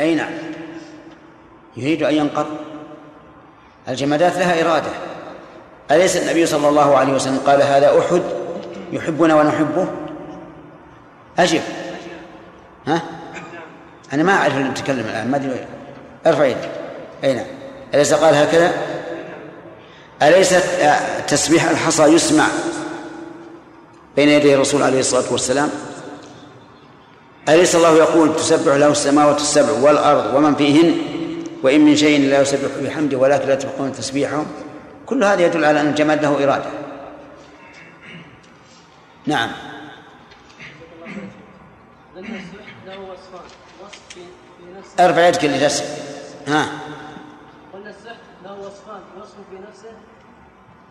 أي نعم. يريد أن ينقض. الجمادات لها إرادة. أليس النبي صلى الله عليه وسلم قال هذا أحد يحبنا ونحبه؟ أجب. ها؟ أنا ما أعرف اللي تكلم الآن ما أدري. ارفع يدك. أي نعم. أليس قال هكذا؟ أليس تسبيح الحصى يسمع بين يدي الرسول عليه الصلاة والسلام؟ أليس الله يقول تسبح له السماوات السبع والأرض ومن فيهن؟ وإن من شيء لا يسبح بحمده ولكن لا تفقهون تسبيحهم كل هذا يدل على أن الجماد له إرادة. نعم. أرفع يدك اللي تسأل ها. قلنا السحر له وصفان وصف في نفسه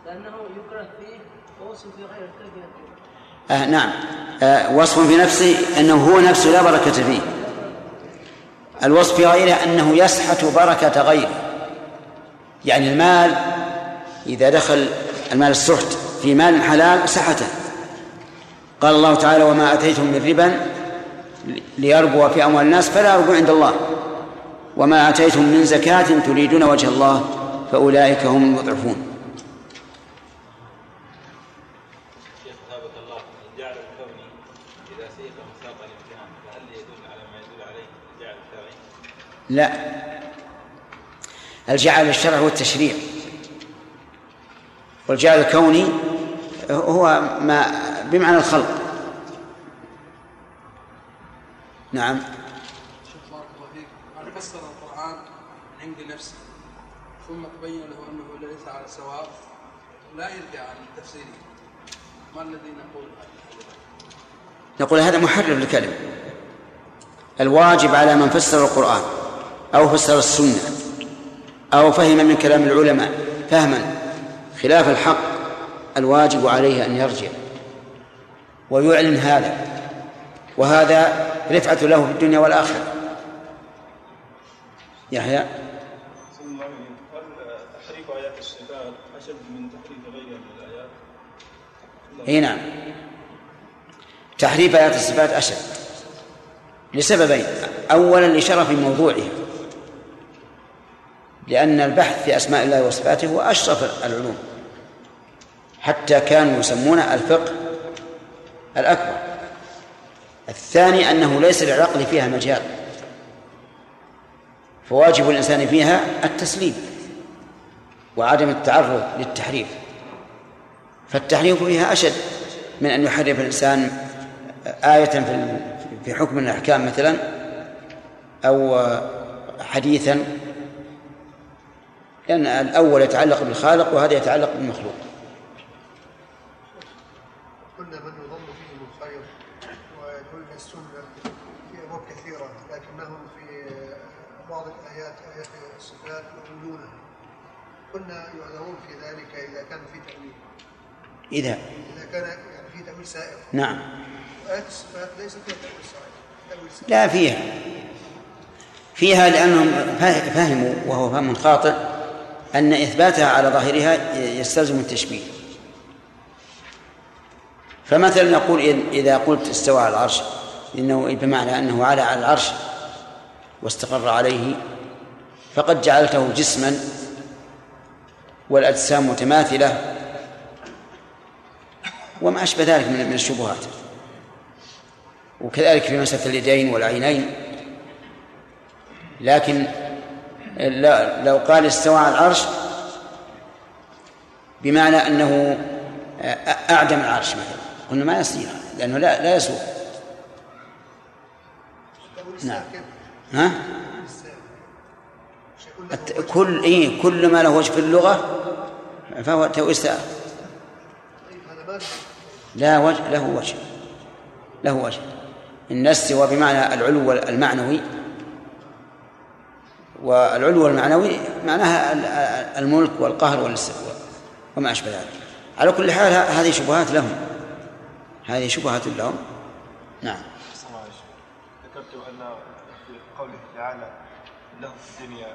لأنه يكره فيه ووصف في غيره آه نعم. آه وصف في نفسه أنه هو نفسه لا بركة فيه. الوصف في غيره أنه يسحت بركة غيره. يعني المال إذا دخل المال السحت في مال حلال سحته. قال الله تعالى وما أتيتم من ربا ليربو في أموال الناس فلا يربو عند الله. وما أتيتم من زكاة تريدون وجه الله فأولئك هم المضعفون. لا. الجعل الشرع هو التشريع والجعل الكوني هو ما بمعنى الخلق. نعم. شيخ بارك الله فيك. من فسر القرآن عند نفسه ثم تبين له أنه ليس على سواء. لا يرجع عن تفسيره ما الذي نقول؟ نقول هذا محرر للكلمة. الواجب على من فسر القرآن. أو فسر السنة أو فهم من كلام العلماء فهما خلاف الحق الواجب عليه أن يرجع ويعلن هذا وهذا رفعة له في الدنيا والآخرة. يحيى؟ تحريف آيات أشد من تحريف من الآيات؟ إي نعم. تحريف آيات الصفات أشد لسببين. أولا لشرف موضوعها لأن البحث في أسماء الله وصفاته هو أشرف العلوم حتى كانوا يسمون الفقه الأكبر. الثاني أنه ليس للعقل فيها مجال فواجب الإنسان فيها التسليم وعدم التعرض للتحريف. فالتحريف فيها أشد من أن يحرف الإنسان آية في حكم الأحكام مثلا أو حديثا لأن الأول يتعلق بالخالق وهذا يتعلق بالمخلوق. قلنا من يظن فيهم الخير ويدل السنة في أبواب كثيرة لكنهم في بعض الآيات آيات الصفات يقولونها قلنا يعذرون في ذلك إذا كان في تأويل. إذا إذا كان يعني في تأويل سائر. نعم. آيات الصفات ليس فيها تأويل سائر. لا فيها. فيها لأنهم فهموا وهو فهم خاطئ. أن إثباتها على ظاهرها يستلزم التشبيه. فمثلا نقول إذا قلت استوى على العرش إنه بمعنى أنه على على العرش واستقر عليه فقد جعلته جسما والأجسام متماثلة وما أشبه ذلك من الشبهات. وكذلك في مسألة اليدين والعينين لكن لو قال استوى على العرش بمعنى أنه أعدم العرش مثلا. قلنا ما يصير لأنه لا لا يسوق نعم. ها؟ كل إيه كل ما له وجه في اللغة فهو سائر لا وجه له وجه له وجه. إن استوى بمعنى العلو المعنوي والعلو المعنوي معناها الملك والقهر والاستواء وما أشبه ذلك. على كل حال هذه شبهات لهم. هذه شبهات لهم. نعم. ذكرت أن في قوله تعالى له في الدنيا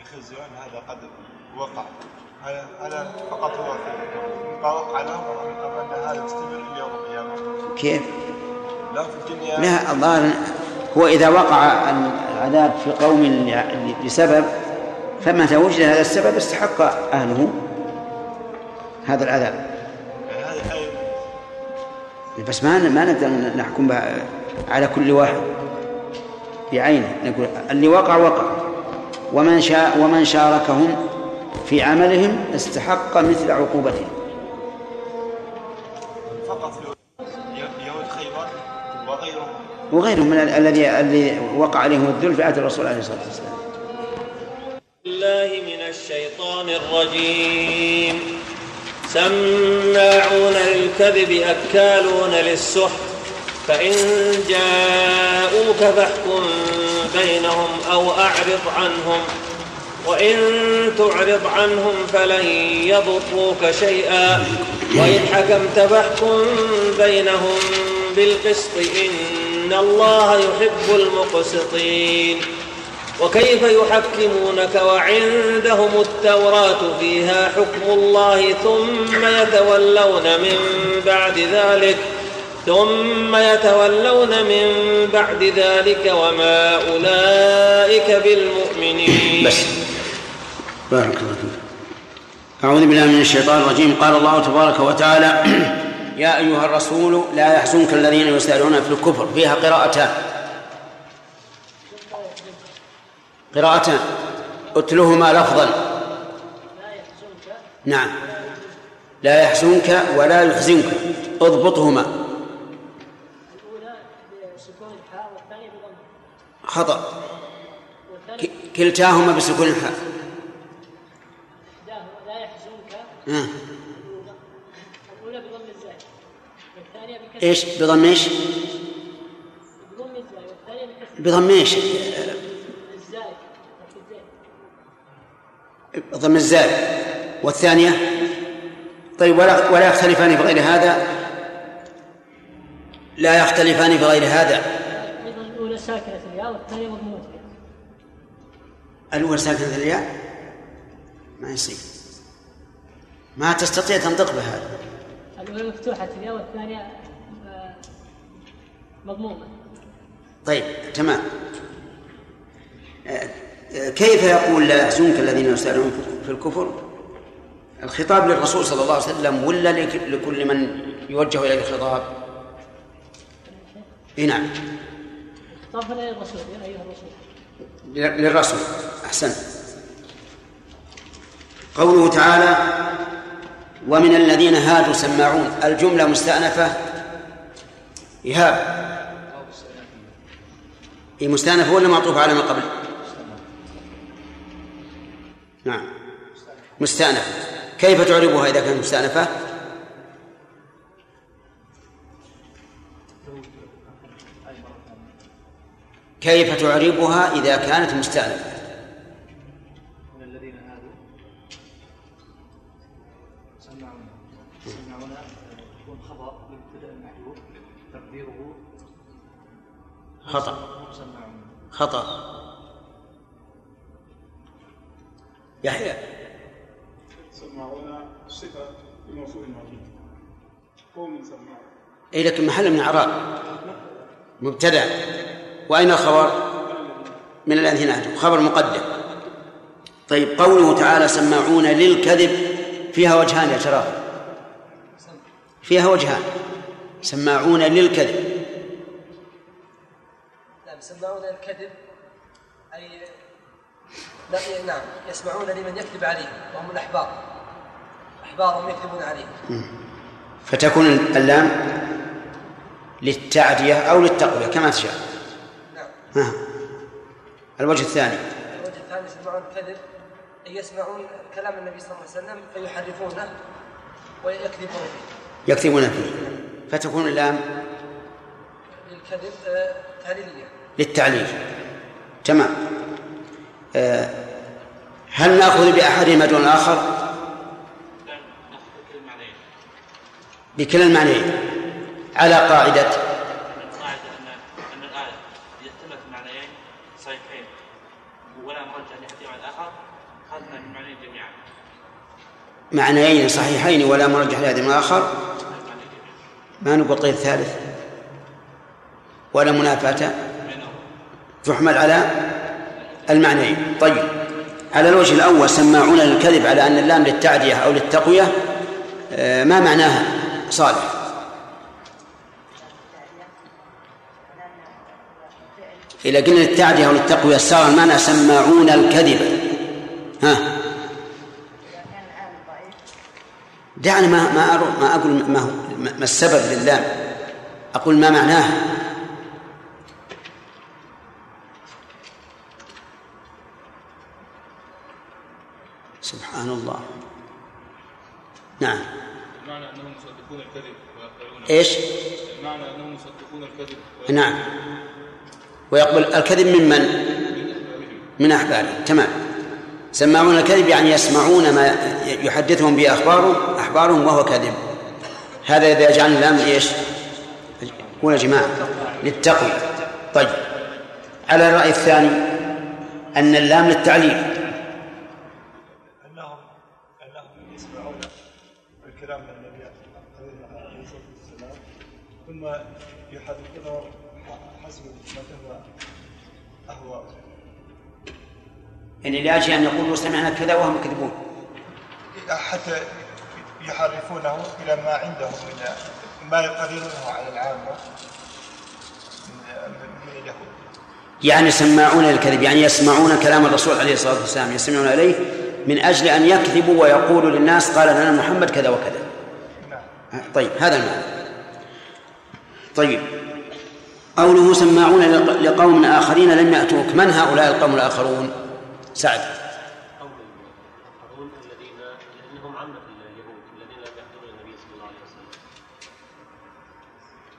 بخزي هذا قد وقع. هل هل فقط هو وقع لهم أم أن هذا يستمر إلى يوم القيامة؟ كيف؟ له في الدنيا لا الظاهر هو إذا وقع العذاب في قوم لسبب فمتى وجد هذا السبب استحق أهله هذا العذاب. بس ما ما نقدر نحكم على كل واحد. بعينه. نقول اللي وقع وقع. ومن شاء ومن شاركهم في عملهم استحق مثل عقوبتهم. وغيرهم من ال- الذي الذي وقع عليهم الذل في عهد الرسول عليه الصلاة والسلام. الله من الشيطان الرجيم. سماعون للكذب أكالون للسحت فإن جاءوك فاحكم بينهم أو أعرض عنهم. وإن تعرض عنهم فلن يضروك شيئا. وإن حكمت فاحكم بينهم بالقسط إن الله يحب المقسطين. وكيف يحكمونك وعندهم التوراة فيها حكم الله ثم يتولون من بعد ذلك ثم يتولون من بعد ذلك وما أولئك بالمؤمنين. بس. بارك الله فيك. أعوذ بالله من الشيطان الرجيم. قال الله تبارك وتعالى يا أيها الرسول لا يحزنك الذين يسارعون في الكفر. فيها قراءتان. قراءتان. اتلهما لفظا. نعم. لا يحزنك ولا يحزنك. اضبطهما. خطأ. كلتاهما بسكون الحاء. لا يحزنك آه. الأولى الأولى بضم الزاي والثانية بكسر إيش؟ بضم إيش بضم بكسر بضم إيش الزاي. والثانية؟ طيب ولا ولا يختلفان في غير هذا؟ لا يختلفان في غير هذا. الأولى ساكنة الياء والثانية مضمومة الياء؟ الأول ساكنة الياء ما يصير. ما تستطيع تنطق بهذا الأولى مفتوحة الياء والثانية مضمومة طيب تمام. آه، آه، كيف يقول لا يحزنك الذين يسارعون في الكفر؟ الخطاب للرسول صلى الله عليه وسلم ولا لك- لكل من يوجه إليه الخطاب؟ إي نعم. خطاب هنا للرسول يا أيها الرسول. للرسول. أحسنت قوله تعالى ومن الذين هادوا سماعون. الجملة مستأنفة. إيهاب. هي مستأنفة ولا معطوفة على ما قبل؟ نعم. مستأنفة كيف تعربها إذا كانت مستأنفة؟ كيف تعربها إذا كانت مستأنفة؟ تقديره خطأ. خطأ. يحيى. سماعون صفة لموصول موجود قوم سماعون أي لكن محل من إعراب مبتدأ. وأين الخبر؟ من الذين هادوا خبر مقدم. طيب قوله تعالى سماعون للكذب فيها وجهان يا شراب. فيها وجهان. سماعون للكذب. نعم يسمعون الكذب أي لا نعم يسمعون لمن يكذب عليه وهم الأحبار أحبارهم يكذبون عليه. فتكون اللام للتعدية أو للتقوية كما تشاء. نعم. ها. الوجه الثاني. الوجه الثاني يسمعون الكذب أي يسمعون كلام النبي صلى الله عليه وسلم فيحرفونه ويكذبون فيه. يكذبون فيه. فتكون اللام للكذب للتعليل. تمام. آه، هل نأخذ بأحدهما دون معنيين بكلا المعنيين. على الآخر جميعا معنيين صحيحين ولا مرجح لهذا من جميعا ما نقول طيب ثالث ولا منافاة؟ تحمل على المعنيين. طيب على الوجه الأول سماعون للكذب على أن اللام للتعدية أو للتقوية آه، ما معناها؟ صالح. إذا قلنا للتعدية أو للتقوية صار المعنى سماعون الكذب. ها؟ دعني ما ما ما أقول ما هو. ما السبب للام أقول ما معناه؟ سبحان الله نعم. معنى أنهم يصدقون الكذب ويقبلون إيش؟ معنى أنهم يصدقون الكذب نعم. ويقبل الكذب ممن؟ من؟ أحبارهم. تمام. سماعون الكذب يعني يسمعون ما يحدثهم به أخبارهم أحبارهم وهو كذب هذا إذا جعلنا اللام إيش؟ هو يا جماعة للتقوى. طيب. على الرأي الثاني أن اللام للتعليل. انهم أنهم يسمعون الكلام من النبي عليه الصلاة والسلام ثم يحدثونه حسب ما تهوى اهواءهم يعني لأجل أن يقولوا سمعنا كذا وهم يكذبون. حتى يحرفونه إلى ما عندهم من ما يقررونه على العامة من من اليهود. يعني سماعون للكذب يعني يسمعون كلام الرسول عليه الصلاة والسلام يستمعون إليه من أجل أن يكذبوا ويقولوا للناس قال لنا محمد كذا وكذا. طيب هذا المعنى. طيب. قوله سماعون لقوم آخرين لم يأتوك من هؤلاء القوم الآخرون؟ سعد.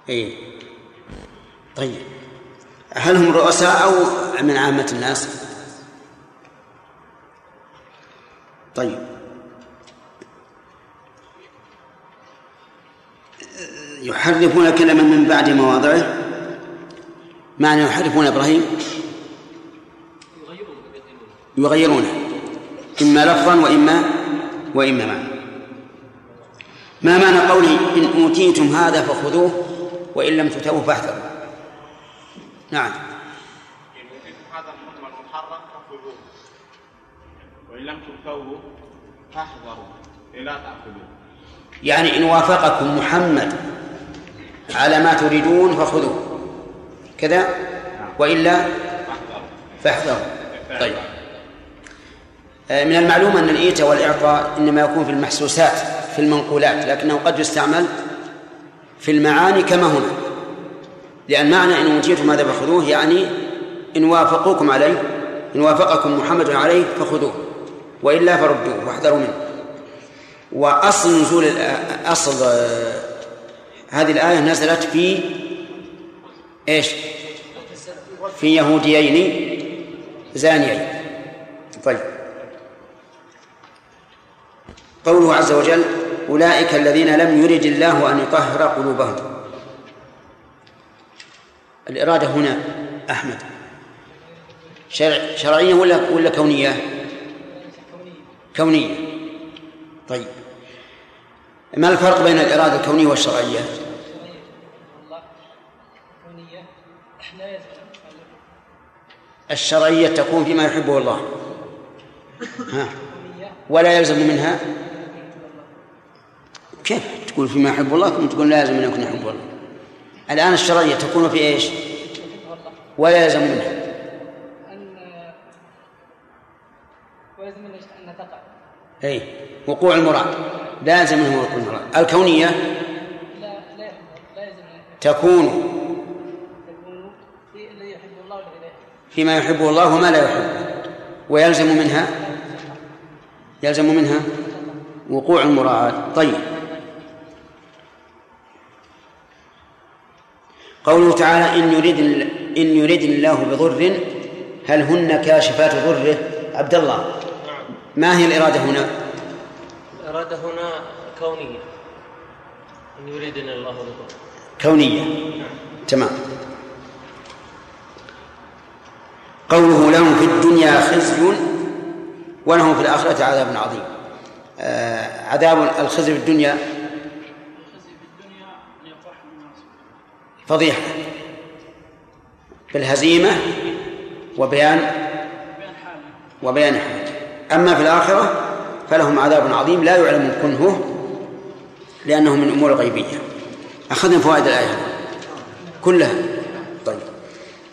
اي طيب. هل هم رؤساء أو من عامة الناس؟ طيب. يحرفون كلما من بعد مواضعه؟ معنى يحرفون إبراهيم؟ يغيرونه. إما لفظا وإما وإما معنى. ما معنى قوله إن أوتيتم هذا فخذوه؟ وإن لم تؤتوه فاحذروا. نعم. هذا وإن لم تؤتوه فاحذروا يعني إن وافقكم محمد على ما تريدون فخذوه. كذا؟ وإلا فاحذروا. طيب. آه، من المعلوم أن الإيتاء والإعطاء إنما يكون في المحسوسات في المنقولات لكنه قد يستعمل في المعاني كما هنا. لأن معنى إن أوتيتم هذا فخذوه يعني إن وافقوكم عليه إن وافقكم محمد عليه فخذوه وإلا فردوه واحذروا منه. وأصل نزول أصل آه، هذه الآية نزلت في إيش؟ في يهوديين زانيين. طيب. قوله عز وجل أولئك الذين لم يرد الله أن يطهر قلوبهم الإرادة هنا أحمد شرع شرعية ولا ولا كونية؟ كونية طيب ما الفرق بين الإرادة الكونية والشرعية؟ الشرعية تكون فيما يحبه الله ها. ولا يلزم منها كيف تقول فيما يحب الله ثم تقول لا يلزم أن يكون يحب الله؟ الآن الشرعية تكون في إيش؟ ولا يلزم منها أي وقوع المراد. لا يلزم منه وقوع المراد الكونية لا لا تكون. فيما يحبه الله وما لا يحبه ويلزم منها؟ يلزم منها؟ وقوع المراعاة طيب. قوله تعالى إن يريد إن يريد الله بضر هل هن كاشفات ضره؟ عبد الله ما هي الإرادة هنا؟ الإرادة هنا كونية. إن يريدنا الله بضر. كونية. تمام. قوله لهم في الدنيا خزي ولهم في الآخرة عذاب عظيم. آه عذاب الخزي في الدنيا فضيحة بالهزيمة وبيان وبيان حاله أما في الآخرة فلهم عذاب عظيم لا يعلم كنهه لأنه من أمور غيبية. أخذنا فوائد الآية كلها. طيب.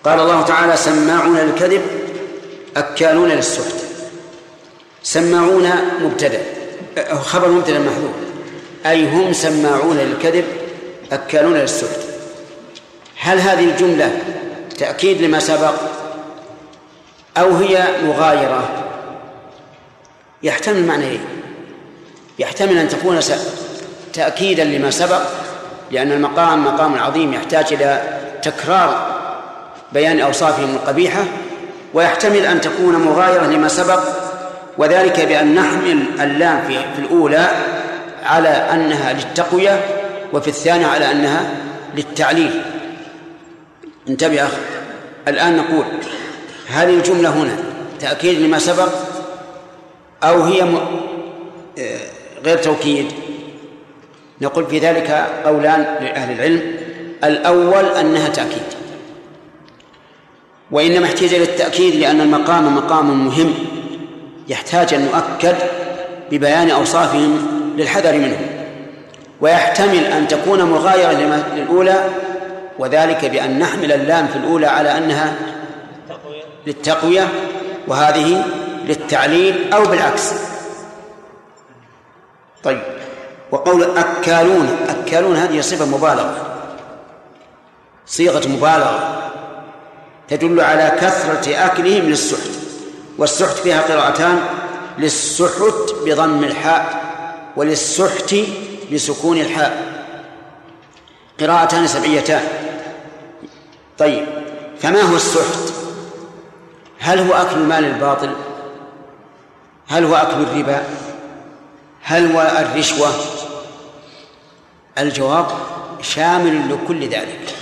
قال الله تعالى سماعون للكذب أكالون للسحت. سماعون مبتدأ خبر مبتدأ محذوف. أي هم سماعون للكذب أكالون للسحت. هل هذه الجملة تأكيد لما سبق؟ أو هي مغايرة؟ يحتمل معنيين يحتمل أن تكون تأكيدا لما سبق لأن المقام مقام عظيم يحتاج إلى تكرار بيان أوصافهم القبيحة ويحتمل أن تكون مغايرة لما سبق وذلك بأن نحمل اللام في, في الأولى على أنها للتقوية وفي الثانية على أنها للتعليل. انتبه أخي. الآن نقول هل الجملة هنا تأكيد لما سبق أو هي م... آه، غير توكيد؟ نقول في ذلك قولان لأهل العلم. الأول أنها تأكيد. وإنما احتاج إلى التأكيد لأن المقام مقام مهم. يحتاج أن نؤكد ببيان أوصافهم للحذر منه. ويحتمل أن تكون مغايرة للأولى وذلك بأن نحمل اللام في الأولى على أنها للتقوية وهذه للتعليل أو بالعكس. طيب وقول أكالون أكالون هذه صفة مبالغة صيغة مبالغة تدل على كثرة أكلهم للسحت والسحت فيها قراءتان للسحت بضم الحاء وللسحت بسكون الحاء. قراءتان سبعيتان. طيب فما هو السحت؟ هل هو أكل المال الباطل؟ هل هو أكل الربا؟ هل هو الرشوة؟ الجواب شامل لكل ذلك.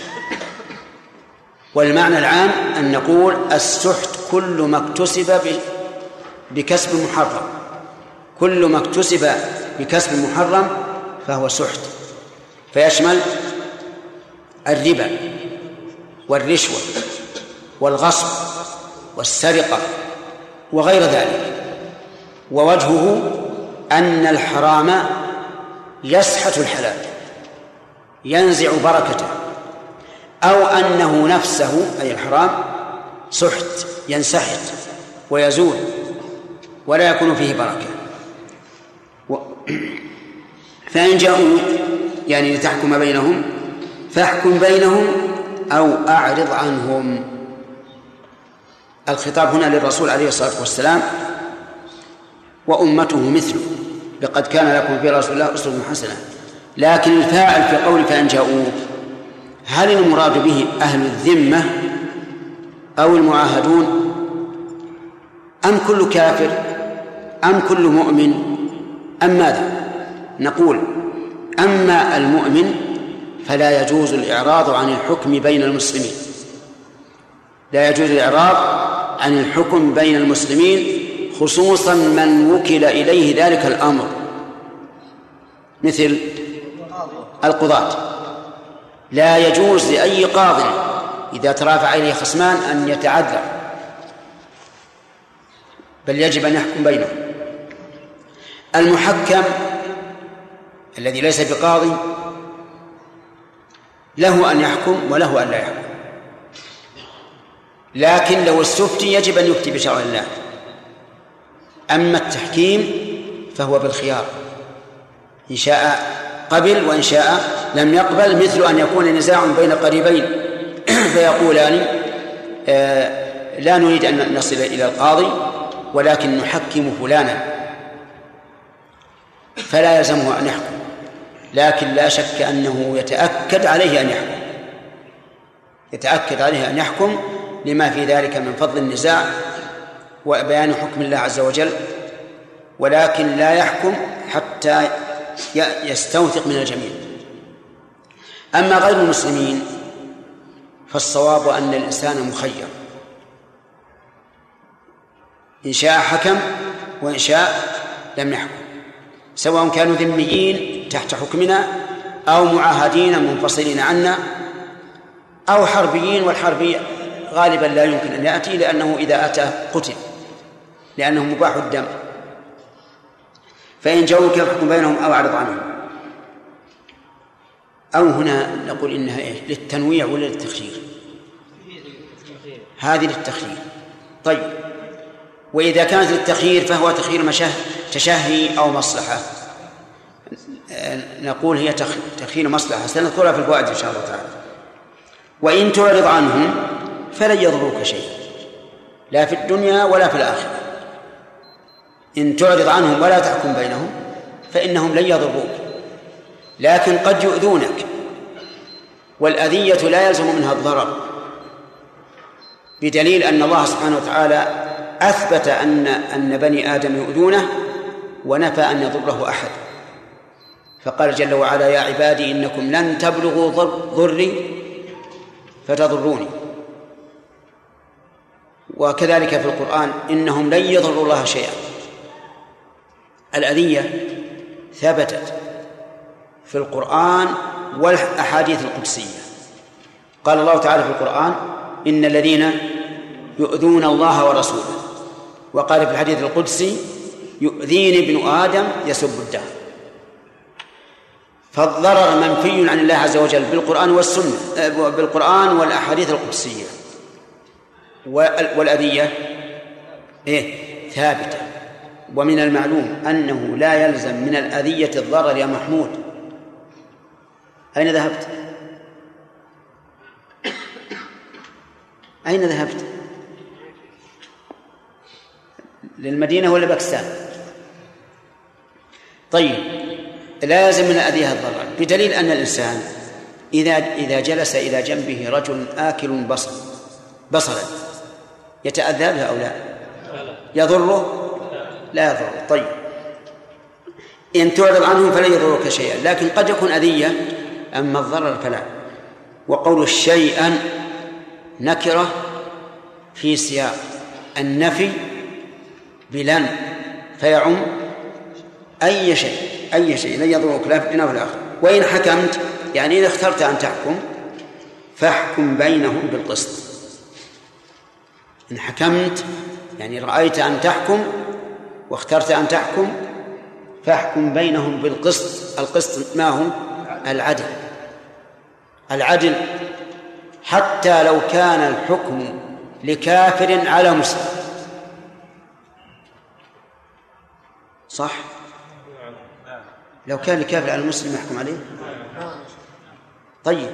والمعنى العام أن نقول السحت كل ما اكتسب بكسب محرم. كل ما اكتسب بكسب محرم فهو سحت. فيشمل الربا. والرشوة والغصب والسرقة وغير ذلك. ووجهه أن الحرام يسحت الحلال ينزع بركته أو أنه نفسه أي الحرام سحت ينسحت ويزول ولا يكون فيه بركة. و... فإن جاءوا يعني لتحكم بينهم فاحكم بينهم أو أعرض عنهم. الخطاب هنا للرسول عليه الصلاة والسلام وأمته مثله لقد كان لكم في رسول الله أسوة حسنة. لكن الفاعل في قول فإن جاءوا هل المراد به أهل الذمة أو المعاهدون؟ أم كل كافر؟ أم كل مؤمن؟ أم ماذا؟ نقول أما المؤمن فلا يجوز الإعراض عن الحكم بين المسلمين. لا يجوز الإعراض عن الحكم بين المسلمين خصوصا من وكل إليه ذلك الأمر. مثل القضاة. لا يجوز لأي قاض إذا ترافع إليه خصمان أن يتعذر. بل يجب أن يحكم بينهم. المحكم الذي ليس بقاضي له أن يحكم وله أن لا يحكم. لكن لو استفتي يجب أن يفتي بشرع الله. أما التحكيم فهو بالخيار. إن شاء قبل وإن شاء لم يقبل مثل أن يكون نزاع بين قريبين. فيقولان آه لا نريد أن نصل إلى القاضي ولكن نحكم فلانا. فلا يلزمه أن يحكم. لكن لا شك أنه يتأكد عليه أن يحكم. يتأكد عليه أن يحكم لما في ذلك من فضل النزاع وبيان حكم الله عز وجل ولكن لا يحكم حتى يستوثق من الجميع. أما غير المسلمين فالصواب أن الإنسان مخير. إن شاء حكم وإن شاء لم يحكم سواء كانوا ذميين تحت حكمنا أو معاهدين منفصلين عنا أو حربيين والحرب غالبا لا يمكن أن يأتي لأنه إذا أتى قتل لأنه مباح الدم. فإن جاءوك فاحكم بينهم أو أعرض عنهم. أو هنا نقول إنها إيه للتنويع ولا للتخيير؟ هذه للتخيير. طيب وإذا كانت للتخيير فهو تخيير مشه تشهي أو مصلحة. نقول هي تخيير مصلحة سنذكرها في الفوائد إن شاء الله تعالى. وإن تعرض عنهم فلن يضروك شيء لا في الدنيا ولا في الآخرة. إن تعرض عنهم ولا تحكم بينهم فإنهم لن يضروك لكن قد يؤذونك. والأذية لا يلزم منها الضرر بدليل أن الله سبحانه وتعالى أثبت أن أن بني آدم يؤذونه ونفى أن يضره أحد. فقال جل وعلا يا عبادي إنكم لن تبلغوا ضري فتضروني. وكذلك في القرآن إنهم لن يضروا الله شيئا. الأذية ثبتت في القرآن والأحاديث القدسية. قال الله تعالى في القرآن إن الذين يؤذون الله ورسوله وقال في الحديث القدسي يؤذيني ابن آدم يسب الدهر. فالضرر منفي عن الله عز وجل بالقرآن والسنة بالقرآن والأحاديث القدسية والأذية إيه ثابتة ومن المعلوم أنه لا يلزم من الأذية الضرر يا محمود أين ذهبت؟ أين ذهبت؟ للمدينة ولا باكستان؟ طيب لازم من الأذية الضرر بدليل أن الإنسان إذا إذا جلس إلى جنبه رجل آكل بصل بصلا يتأذى به أو لا؟ يضره؟ لا يضره طيب إن تعرض عنهم فلن يضرك شيئا لكن قد يكون أذية أما الضرر فلا وقول شيئا نكرة في سياق النفي بلن فيعم أي شيء أي شيء لن يضرك لا في الدنيا ولا الآخرة وإن حكمت يعني إذا اخترت أن تحكم فاحكم بينهم بالقسط. إن حكمت يعني رأيت أن تحكم واخترت أن تحكم فاحكم بينهم بالقسط. القسط ما هو؟ العدل. العدل حتى لو كان الحكم لكافر على مسلم. صح؟ لو كان لكافر على المسلم يحكم عليه؟ طيب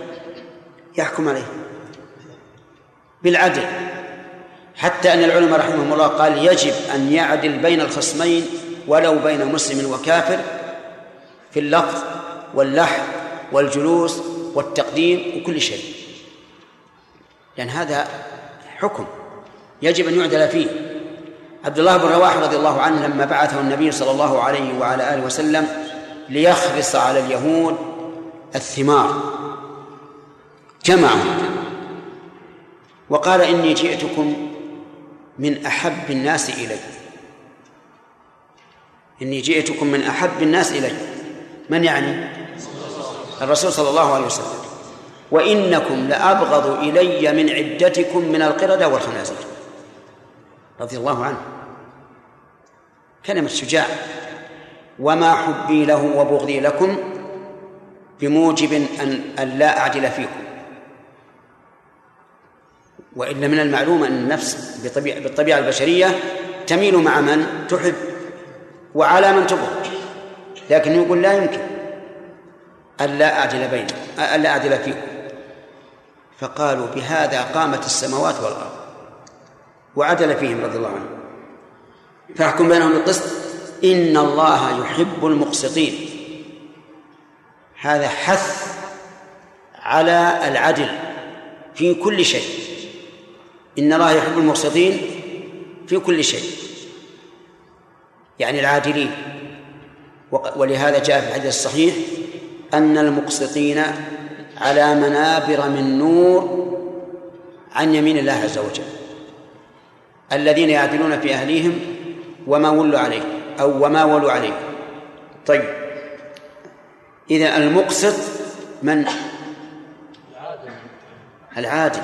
يحكم عليه. بالعدل. حتى أن العلماء رحمهم الله قال يجب أن يعدل بين الخصمين ولو بين مسلم وكافر في اللفظ واللحن والجلوس والتقديم وكل شيء. لأن هذا حكم يجب أن يعدل فيه. عبد الله بن رواحة رضي الله عنه لما بعثه النبي صلى الله عليه وعلى آله وسلم ليخرص على اليهود الثمار. جمعهم. وقال إني جئتكم من أحب الناس إلي. إني جئتكم من أحب الناس إلي. من يعني؟ الرسول صلى الله عليه وسلم. وإنكم لأبغض إلي من عدتكم من القردة والخنازير. رضي الله عنه. كلمة شجاع. وما حبي له وبغضي لكم بموجب أن, لا أعدل فيكم. وإلا من المعلوم أن النفس بالطبيعة البشرية تميل مع من تحب وعلى من تبغض. لكن يقول لا يمكن ألا أعدل بين ألا أعدل فيكم. فقالوا بهذا قامت السماوات والأرض. وعدل فيهم رضي الله عنه فاحكم بينهم بالقسط. إن الله يحب المقسطين. هذا حث على العدل في كل شيء. إن الله يحب المقسطين في كل شيء. يعني العادلين. ولهذا جاء في الحديث الصحيح أن المقسطين على منابر من نور عن يمين الله عز وجل. الذين يعدلون في أهليهم وما ولوا عليه. أو وما ولوا عليه. طيب. إذا المقسط من؟ العادل.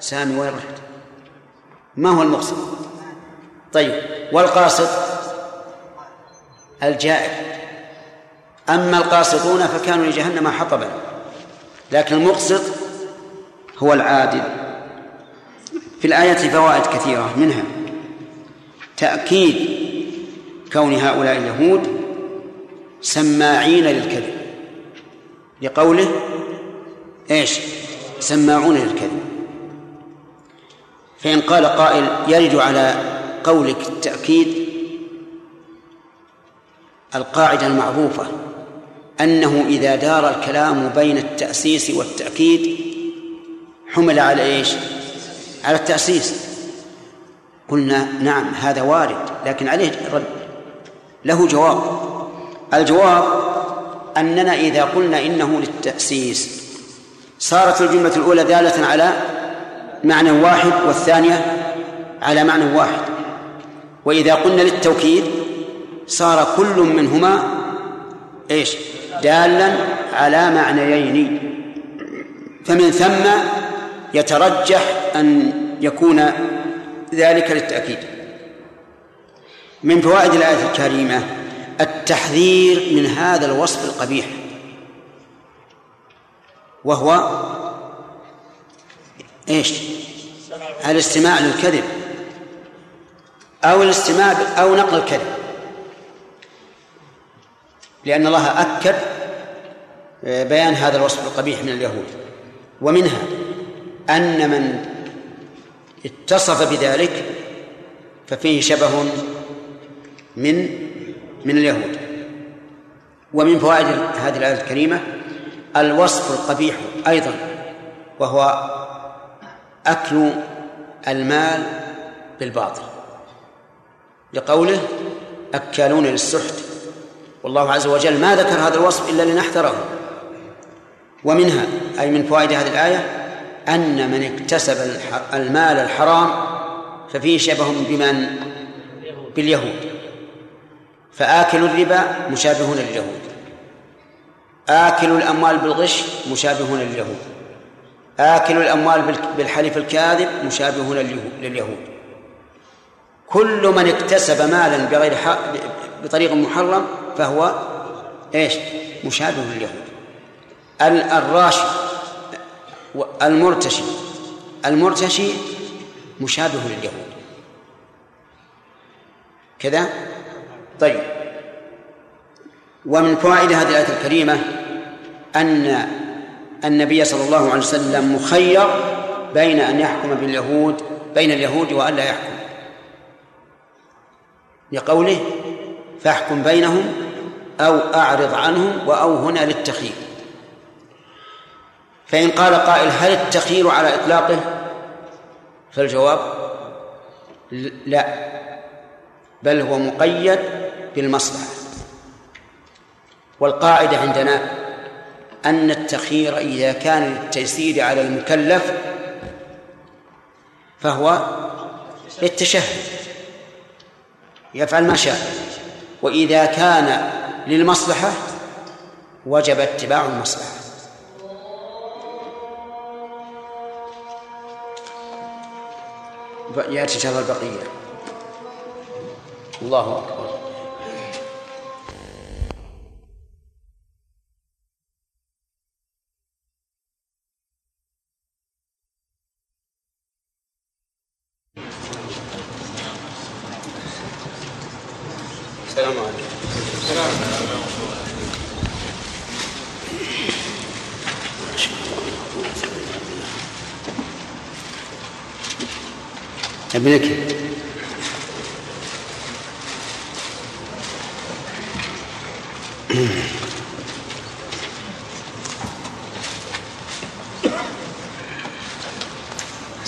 سامي وين رحت؟ ما هو المقصد؟ طيب. والقاسط الجائر. أما القاسطون فكانوا لجهنم حطبا. لكن المقسط هو العادل. في الآية فوائد كثيرة منها. تأكيد كون هؤلاء اليهود سماعين للكذب. لقوله إيش؟ سماعون للكذب. فإن قال قائل يرد على قولك التأكيد القاعدة المعروفة أنه إذا دار الكلام بين التأسيس والتأكيد حمل على إيش؟ على التأسيس. قلنا نعم هذا وارد لكن عليه رد. له جواب. الجواب أننا إذا قلنا إنه للتأسيس صارت الجملة الأولى دالة على معنى واحد والثانية على معنى واحد. وإذا قلنا للتوكيد صار كل منهما إيش؟ دالا على معنيين. فمن ثم يترجح أن يكون ذلك للتأكيد. من فوائد الآية الكريمة التحذير من هذا الوصف القبيح. وهو إيش؟ الاستماع للكذب. أو الاستماع أو نقل الكذب. لأن الله أكد بيان هذا الوصف القبيح من اليهود. ومنها أن من اتصف بذلك ففيه شبه من من اليهود. ومن فوائد هذه الآية الكريمة الوصف القبيح أيضا وهو أكل المال بالباطل. لقوله أكالون للسحت والله عز وجل ما ذكر هذا الوصف إلا لنحذره. ومنها أي من فوائد هذه الآية أن من اكتسب المال الحرام ففيه شبه بمن؟ باليهود. فآكل الربا مشابهون لليهود. آكل الأموال بالغش مشابهون لليهود. آكل الأموال بالحلف الكاذب مشابهون لليهود. كل من اكتسب مالا بغير حق بطريق محرم فهو إيش؟ مشابه لليهود. الراشي المرتشي. المرتشي مشابه لليهود. كذا؟ طيب. ومن فوائد هذه الآية الكريمة أن النبي صلى الله عليه وسلم مخير بين أن يحكم باليهود بين اليهود وأن لا يحكم. لقوله فاحكم بينهم أو أعرض عنهم وأو هنا للتخيير. فإن قال قائل هل التخيير على إطلاقه؟ فالجواب لا. بل هو مقيد بالمصلحة. والقاعدة عندنا أن التخيير إذا كان للتيسير على المكلف فهو للتشهد. يفعل ما شاء. وإذا كان للمصلحة وجب اتباع المصلحة. يأتي شهر البقية. الله أكبر.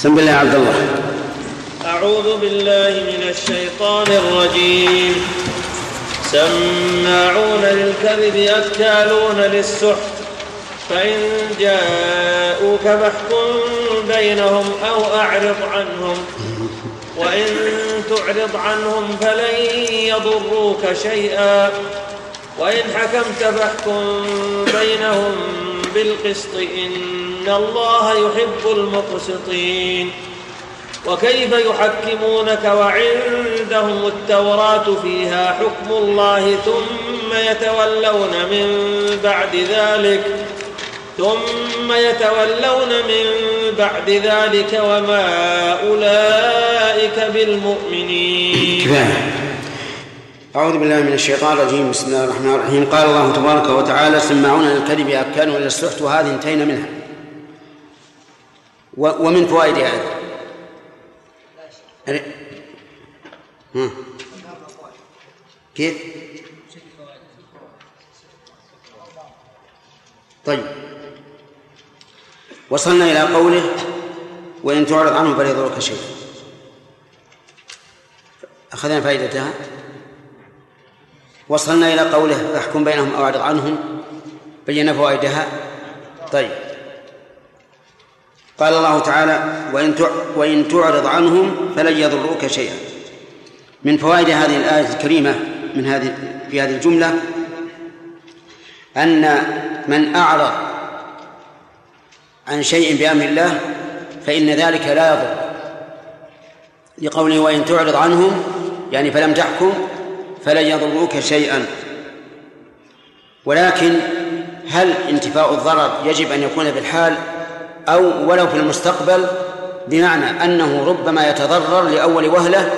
بسم بالله يا عبد الله. أعوذ بالله من الشيطان الرجيم. سماعون للكذب أكالون للسحت. فإن جاءوك فاحكم بينهم أو أعرض عنهم. وإن تعرض عنهم فلن يضروك شيئا. وإن حكمت فاحكم بينهم بالقسط إن إن الله يحب المقسطين وكيف يحكمونك وعندهم التوراة فيها حكم الله ثم يتولون من بعد ذلك ثم يتولون من بعد ذلك وما أولئك بالمؤمنين أعوذ بالله من الشيطان الرجيم بسم الله الرحمن الرحيم. قال الله تبارك وتعالى سماعون للكذب أكانوا إلى السحت وهذه انتهينا منها. ومن فوائد هذا. ها. كيف؟ طيب. وصلنا إلى قوله وإن تعرض عنه فلا يضرك شيء أخذنا فائدتها. وصلنا إلى قوله فاحكم بينهم أو أعرض عنهم. بينا فوائدها. طيب. قال الله تعالى وإن وإن تعرض عنهم فلن يضروك شيئا. من فوائد هذه الآية الكريمة من هذه في هذه الجملة أن من أعرض عن شيء بأمر الله فإن ذلك لا يضر. لقوله وإن تعرض عنهم يعني فلم تحكم فلن يضروك شيئا. ولكن هل انتفاء الضرر يجب أن يكون في الحال؟ أو ولو في المستقبل بمعنى أنه ربما يتضرر لأول وهلة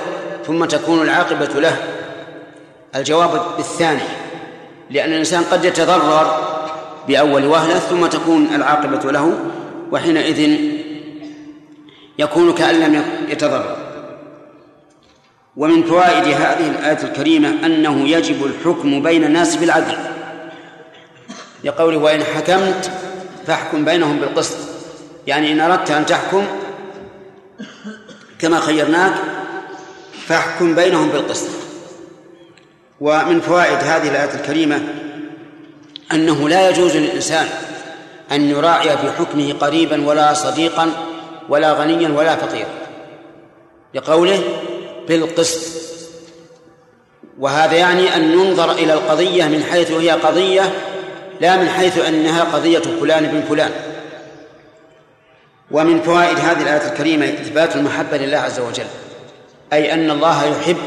ثم تكون العاقبة له. الجواب بالثاني لأن الإنسان قد يتضرر بأول وهلة ثم تكون العاقبة له وحينئذ يكون كأن لم يتضرر. ومن فوائد هذه الآية الكريمة أنه يجب الحكم بين الناس بالعدل. لقوله وإن حكمت فاحكم بينهم بالقسط. يعني إن أردت أن تحكم كما خيرناك فاحكم بينهم بالقسط. ومن فوائد هذه الآية الكريمة أنه لا يجوز للإنسان أن يراعي في حكمه قريبا ولا صديقا ولا غنيا ولا فقيرا. لقوله بالقسط. وهذا يعني أن ننظر إلى القضية من حيث هي قضية لا من حيث أنها قضية فلان بن فلان. ومن فوائد هذه الآية الكريمة إثبات المحبة لله عز وجل أي أن الله يحب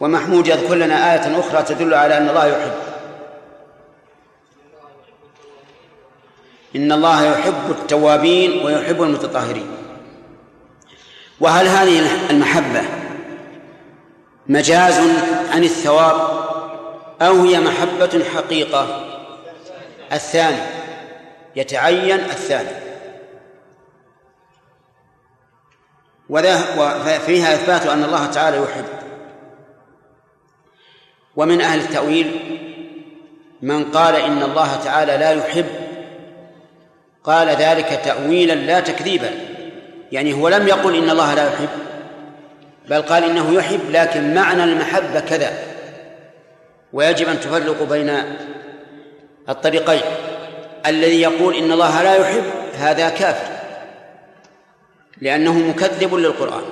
ومحمود يذكر لنا آية أخرى تدل على أن الله يحب. إن الله يحب التوابين ويحب المتطهرين. وهل هذه المحبة مجاز عن الثواب أو هي محبة حقيقة؟ الثاني يتعين الثاني. وفيها إثبات أن الله تعالى يحب. ومن أهل التأويل من قال إن الله تعالى لا يحب قال ذلك تأويلا لا تكذيبا. يعني هو لم يقل إن الله لا يحب بل قال إنه يحب لكن معنى المحبة كذا. ويجب أن تفرق بين الطريقين. الذي يقول إن الله لا يحب هذا كافر. لأنه مكذب للقرآن.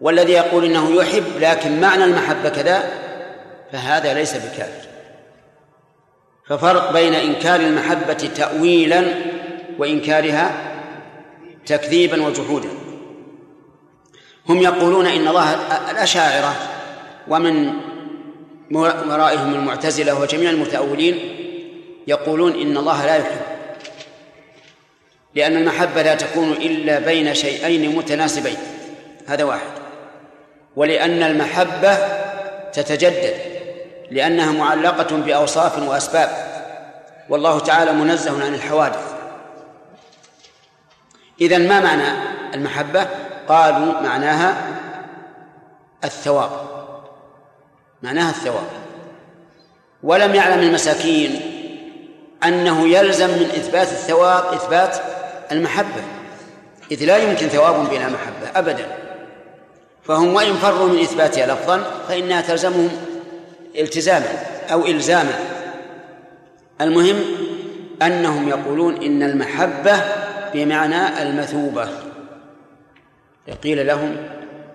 والذي يقول إنه يحب لكن معنى المحبة كذا فهذا ليس بكافر. ففرق بين إنكار المحبة تأويلا وإنكارها تكذيبا وجحودا. هم يقولون إن الله الأشاعرة ومن ورائهم المعتزلة وجميع المتأولين يقولون إن الله لا يحب لأن المحبة لا تكون إلا بين شيئين متناسبين. هذا واحد. ولأن المحبة تتجدد لأنها معلقة بأوصاف وأسباب. والله تعالى منزه عن الحوادث. إذا ما معنى المحبة؟ قالوا معناها الثواب. معناها الثواب. ولم يعلم المساكين أنه يلزم من إثبات الثواب إثبات المحبة إذ لا يمكن ثواب بلا محبة أبدا. فهم وإن فروا من إثباتها لفظا فإنها تلزمهم التزاما أو إلزاما. المهم أنهم يقولون إن المحبة بمعنى المثوبة. قيل لهم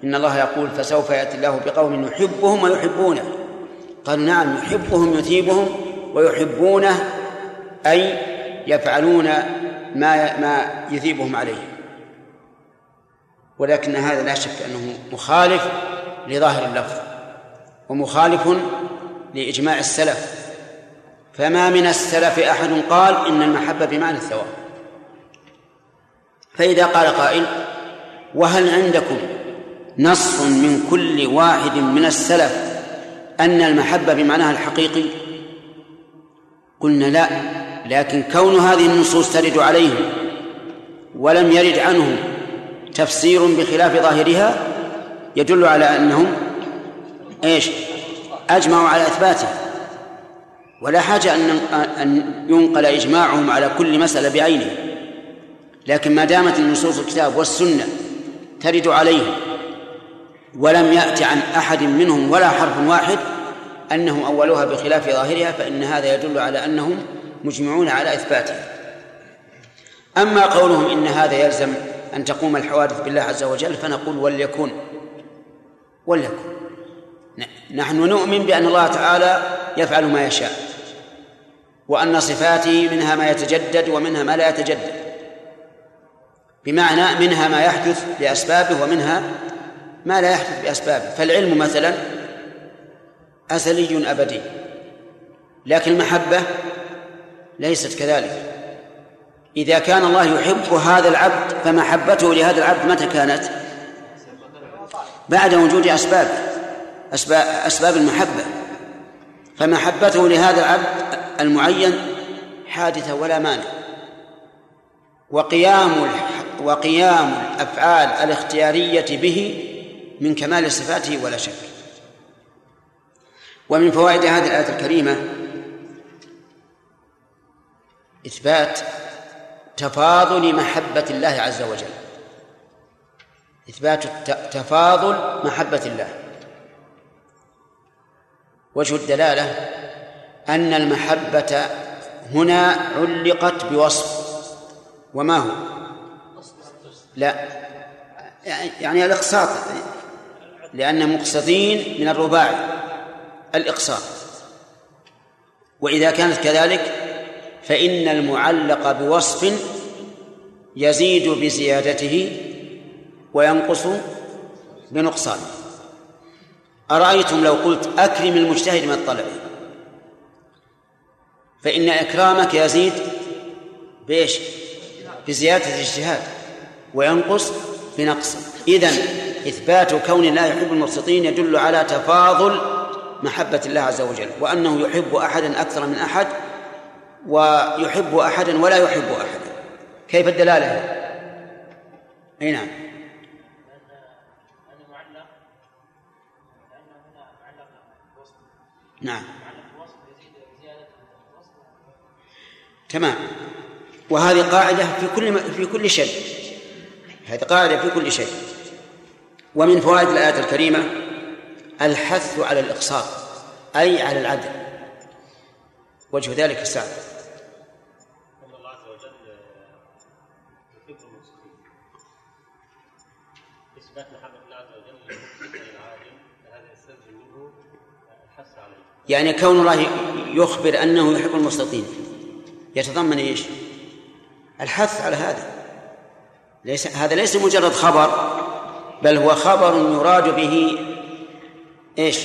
إن الله يقول فسوف يأتي الله بقوم يحبهم ويحبونه. قالوا نعم يحبهم يثيبهم ويحبونه أي يفعلون ما ما يثيبهم عليه. ولكن هذا لا شك أنه مخالف لظاهر اللفظ ومخالف لإجماع السلف. فما من السلف أحد قال إن المحبة بمعنى الثواب. فإذا قال قائل وهل عندكم نص من كل واحد من السلف أن المحبة بمعناها الحقيقي؟ قلنا لا. لكن كون هذه النصوص ترد عليهم ولم يرد عنهم تفسير بخلاف ظاهرها يدل على أنهم إيش؟ أجمعوا على اثباته ولا حاجة ان أن ينقل إجماعهم على كل مسألة بعينه. لكن ما دامت النصوص الكتاب والسنة ترد عليهم ولم يأت عن أحد منهم ولا حرف واحد أنهم أولوها بخلاف ظاهرها فإن هذا يدل على أنهم مجمعون على إثباتها. أما قولهم إن هذا يلزم أن تقوم الحوادث بالله عز وجل فنقول وليكن. وليكن. نحن نؤمن بأن الله تعالى يفعل ما يشاء وأن صفاته منها ما يتجدد ومنها ما لا يتجدد. بمعنى منها ما يحدث بأسبابه ومنها ما لا يحدث بأسبابه. فالعلم مثلا أزلي أبدي لكن المحبة ليست كذلك. إذا كان الله يحب هذا العبد فمحبته لهذا العبد متى كانت؟ بعد وجود أسباب أسباب, أسباب المحبة. فمحبته لهذا العبد المعين حادثة ولا مانع. وقيام وقيام الأفعال الاختيارية به من كمال صفاته ولا شك. ومن فوائد هذه الآية الكريمة إثبات تفاضل محبة الله عز وجل. إثبات تفاضل محبة الله. وجه الدلالة أن المحبة هنا علقت بوصف. وما هو؟ لا. يعني الإقساط. لأن مقسطين من الرباعي. الإقساط. وإذا كانت كذلك فإن المعلق بوصف يزيد بزيادته وينقص بنقصانه أرأيتم لو قلت أكرم المجتهد من الطلب؟ فإن إكرامك يزيد بإيش؟ بزيادة الاجتهاد وينقص بنقص. إذن إثبات كون الله يحب المبسطين يدل على تفاضل محبة الله عز وجل وأنه يحب أحدا أكثر من أحد ويحب أحدا ولا يحب أحدا كيف الدلالة؟ أي نعم. نعم. تمام. وهذه قاعدة في كل في كل شيء. هذه قاعدة في كل شيء. ومن فوائد الآية الكريمة الحث على الإقساط أي على العدل. وجه ذلك السعد يعني كون الله يخبر أنه يحب المقسطين يتضمن إيش؟ الحث على هذا. ليس هذا ليس مجرد خبر بل هو خبر يراد به إيش؟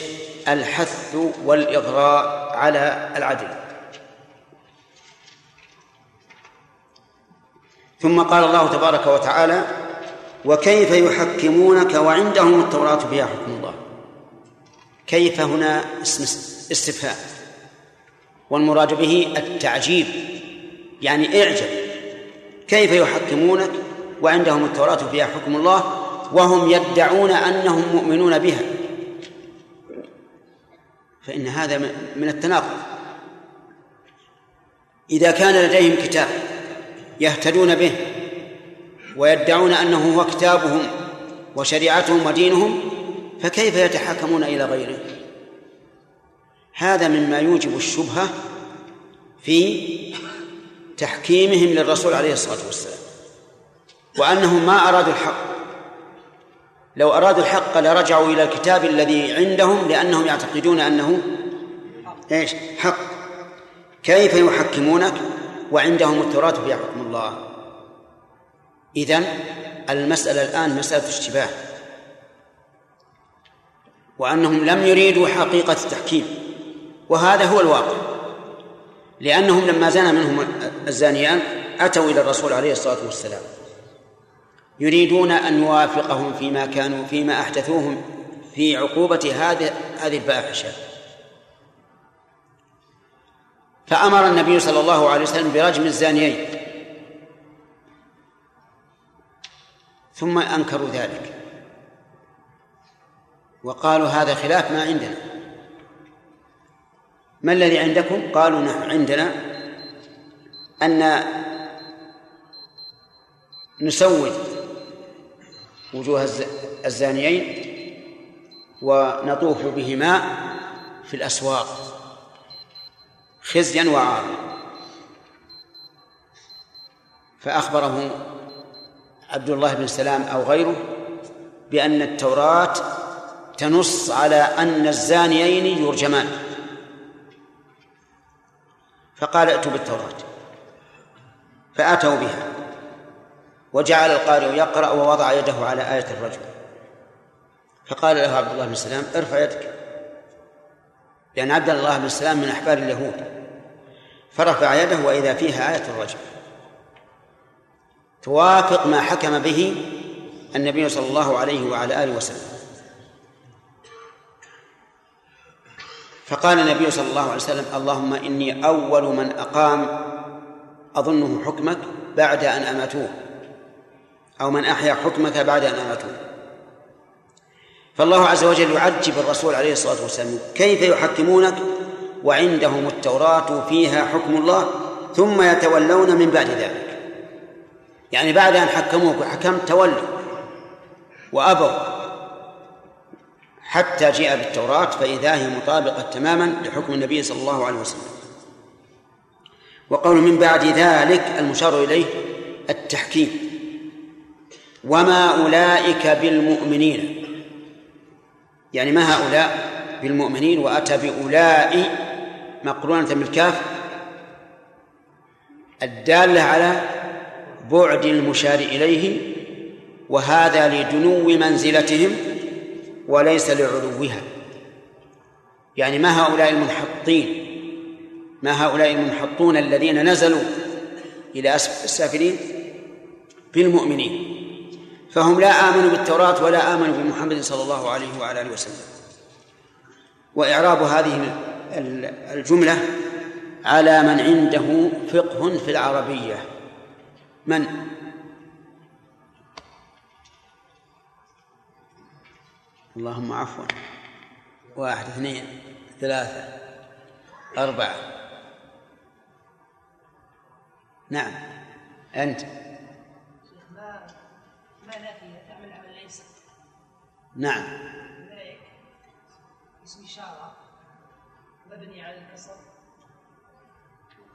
الحث والاغراء على العدل. ثم قال الله تبارك وتعالى وكيف يحكمونك وعندهم التوراة فيها حكم الله؟ كيف هنا؟ اسم استفهام. والمراد به التعجيب يعني اعجب. كيف يحكمونك؟ وعندهم التوراة فيها حكم الله وهم يدعون أنهم مؤمنون بها. فإن هذا من التناقض. إذا كان لديهم كتاب يهتدون به ويدعون أنه هو كتابهم وشريعتهم ودينهم فكيف يتحاكمون إلى غيره؟ هذا مما يوجب الشبهة في تحكيمهم للرسول عليه الصلاة والسلام وأنهم ما أرادوا الحق. لو أرادوا الحق لرجعوا إلى الكتاب الذي عندهم لأنهم يعتقدون أنه إيش؟ حق. كيف يحكمونك؟ وعندهم التوراة فيها حكم الله. إذن المسألة الآن مسألة اشتباه. وأنهم لم يريدوا حقيقة التحكيم. وهذا هو الواقع. لأنهم لما زنى منهم الزانيان أتوا إلى الرسول عليه الصلاة والسلام. يريدون أن يوافقهم فيما كانوا فيما أحدثوهم في عقوبة هذه هذه الفاحشة فأمر النبي صلى الله عليه وسلم برجم الزانيين. ثم أنكروا ذلك. وقالوا هذا خلاف ما عندنا. ما الذي عندكم؟ قالوا نحن عندنا أن نسود وجوه الزانيين ونطوف بهما في الأسواق خزيا وعارا فأخبره عبد الله بن سلام أو غيره بأن التوراة تنص على أن الزانيين يرجمان. فقال ائتوا بالتوراة. فأتوا بها. وجعل القارئ يقرأ ووضع يده على آية الرجل. فقال له عبد الله بن سلام ارفع يدك. لأن عبد الله بن سلام من أحبار اليهود. فرفع يده وإذا فيها آية الرجل. توافق ما حكم به النبي صلى الله عليه وعلى آله وسلم. فقال النبي صلى الله عليه وسلم اللهم إني أول من أقام أظنه حكمك بعد أن أماتوه أو من أحيا حكمك بعد أن أماتوه. فالله عز وجل يعجب الرسول عليه الصلاة والسلام كيف يحكمونك وعندهم التوراة فيها حكم الله ثم يتولون من بعد ذلك. يعني بعد أن حكموك وحكمت تولوا وأبوا حتى جاء بالتوراة فإذا هي مطابقة تماما لحكم النبي صلى الله عليه وسلم. وقول من بعد ذلك المشار إليه التحكيم. وما أولئك بالمؤمنين. يعني ما هؤلاء بالمؤمنين وأتى بأولئك مقرونة بالكاف الدالة على بعد المشار إليه وهذا لدنو منزلتهم وليس لعلوها. يعني ما هؤلاء المنحطين؟ ما هؤلاء المنحطون الذين نزلوا إلى أسفل السافلين؟ بالمؤمنين. فهم لا آمنوا بالتوراة ولا آمنوا بمحمد صلى الله عليه وعلى آله وسلم. وإعراب هذه الجملة على من عنده فقه في العربية. من؟ اللهم عفوا واحد اثنين ثلاثة أربعة. نعم. أنت. ما ما نافية تعمل عمل ليس؟ نعم. أولئك اسم إشارة مبني على الكسر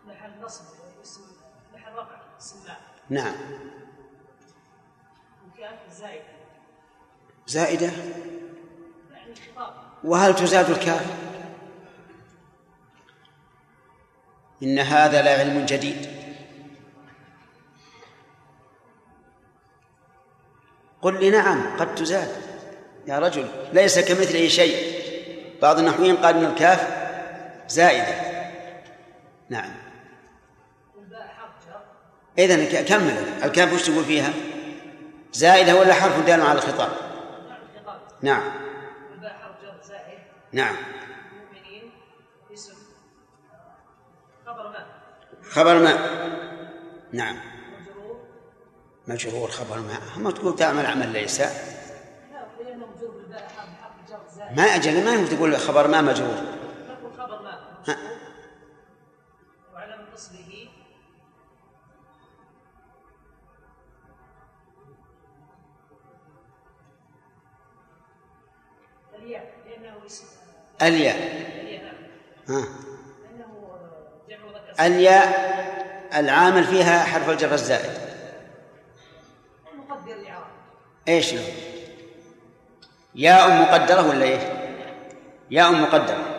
محل نصب اسم محل رفع اسم لا. نعم. وكاف زائدة زائدة؟ وهل تزاد الكاف؟ إن هذا لعلم جديد. قل لي نعم قد تزاد. يا رجل ليس كمثله شيء. بعض النحويين قال إن الكاف زائدة. نعم. اذا كمل. الكاف وش تقول فيها؟ زائدة ولا حرف دال على الخطاب؟ نعم. والباء حرف جر زائد. نعم. المؤمنين اسم خبر ما. خبر ما. نعم. مجرور. مجرور خبر ما. ما تقول تعمل عمل ليس. ما أجل ما تقول خبر ما مجرور. خبر ما. الياء. ها. الياء العامل فيها حرف الجر الزائد. إيش له؟ ياء مقدرة ولا إيه؟ ياء مقدرة.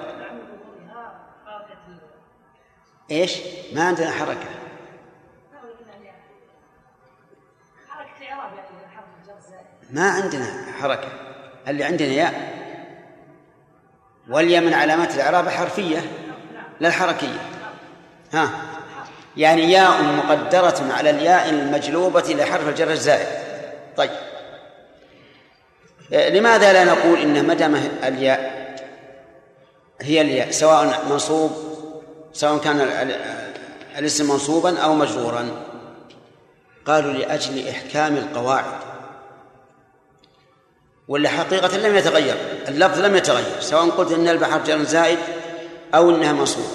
إيش؟ ما عندنا حركة. ما عندنا حركة. اللي عندنا ياء. والياء من علامات الإعراب حرفية لا الحركية. ها. يعني ياء مقدرة على الياء المجلوبة لحرف الجر الزائد. طيب. لماذا لا نقول إن ما دام الياء هي الياء سواء منصوب سواء كان الاسم منصوبا أو مجرورا؟ قالوا لأجل إحكام القواعد. ولا حقيقة لم يتغير اللفظ لم يتغير سواء قلت إن البحر جر زائد أو إنها منصوبة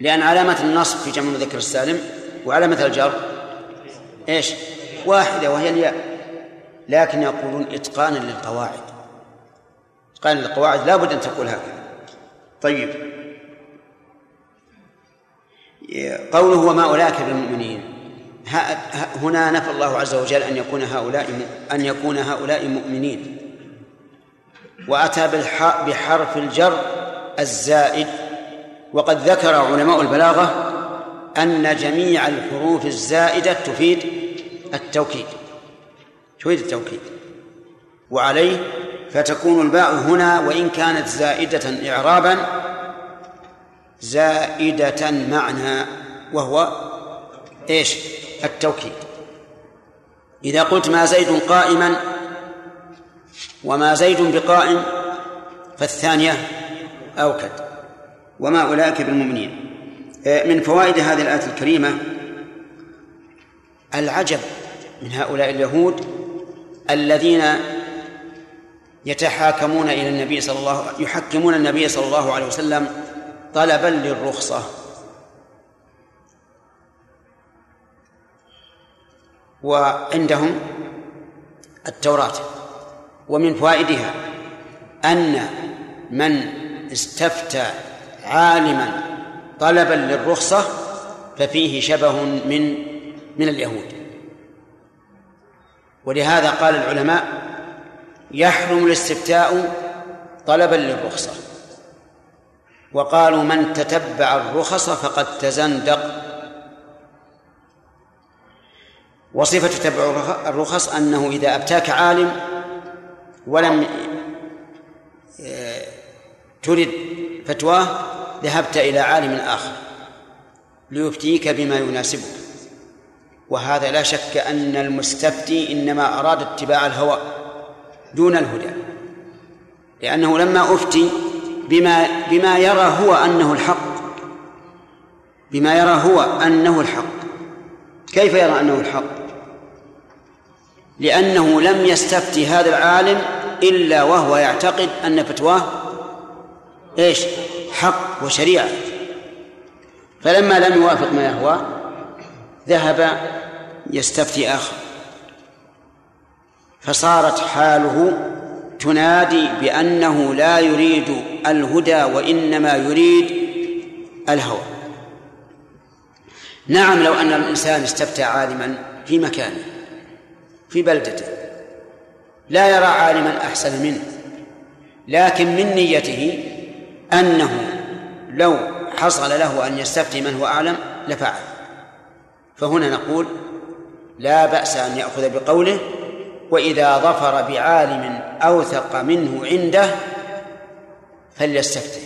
لأن علامة النصب في جمع المذكر السالم وعلامة الجر إيش؟ واحدة وهي الياء. لكن يقولون إتقانا للقواعد. إتقانا للقواعد لا بد أن تقول هكذا طيب. قوله وما أولئك بالمؤمنين. هنا نفى الله عز وجل أن يكون هؤلاء أن يكون هؤلاء مؤمنين. وأتى بحرف الجر الزائد. وقد ذكر علماء البلاغة أن جميع الحروف الزائدة تفيد التوكيد تفيد التوكيد. وعليه فتكون الباء هنا وإن كانت زائدة إعرابا زائدة معنى وهو إيش؟ التوكيد. إذا قلت ما زيد قائما وما زيد بقائم فالثانية أوكد. وما أولئك بالمؤمنين. من فوائد هذه الآية الكريمة العجب من هؤلاء اليهود الذين يتحاكمون إلى النبي صلى الله يحكمون النبي صلى الله عليه وسلم طلبا للرخصة. وعندهم التوراة ومن فوائدها أن من استفتى عالما طلبا للرخصة ففيه شبه من من اليهود. ولهذا قال العلماء يحرم الاستفتاء طلبا للرخصة. وقالوا من تتبع الرخص فقد تزندق وصفة تتبع الرخص أنه إذا أبتاك عالم ولم آه، ترد فتواه ذهبت إلى عالم آخر ليفتيك بما يناسبك. وهذا لا شك أن المستفتي إنما أراد اتباع الهوى دون الهدى لأنه لما أفتي بما بما يرى هو أنه الحق بما يرى هو أنه الحق كيف يرى أنه الحق؟ لأنه لم يستفتي هذا العالم إلا وهو يعتقد أن فتواه إيش؟ حق وشريعة. فلما لم يوافق ما يهوى ذهب يستفتي آخر. فصارت حاله تنادي بأنه لا يريد الهدى وإنما يريد الهوى. نعم لو أن الإنسان استفتى عالما في مكانه. في بلدته. لا يرى عالما أحسن منه. لكن من نيته أنه لو حصل له أن يستفتي من هو أعلم لفعل. فهنا نقول لا بأس أن يأخذ بقوله وإذا ظفر بعالم أوثق منه عنده فليستفتي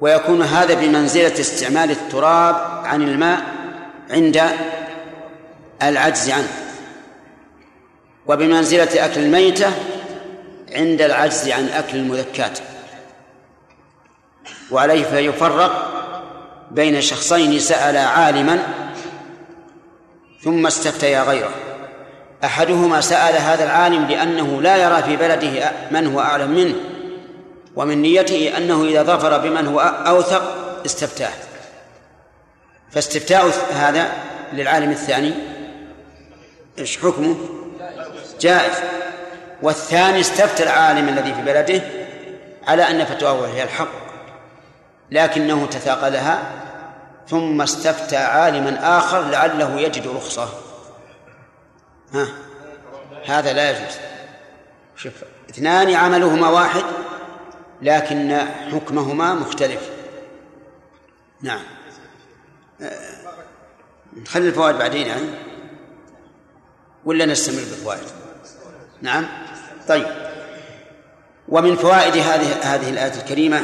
ويكون هذا بمنزلة استعمال التراب عن الماء عند العجز عنه. وبمنزلة أكل الميتة عند العجز عن أكل المذكات. وعليه فيفرق بين شخصين سألا عالما ثم استفتيا غيره. أحدهما سأل هذا العالم لأنه لا يرى في بلده من هو أعلم منه ومن نيته أنه إذا ظفر بمن هو أوثق استفتاه. فاستفتاء هذا للعالم الثاني إيش حكمه؟ جائز. والثاني استفتى العالم الذي في بلده على أن فتواه هي الحق لكنه تثاقلها ثم استفتى عالما آخر لعله يجد رخصة. ها؟ هذا لا يجوز. شوف اثنان عملهما واحد لكن حكمهما مختلف. نعم. نخلي الفوائد بعدين يعني ولا نستمر بالفوائد؟ نعم. طيب. ومن فوائد هذه هذه الآية الكريمة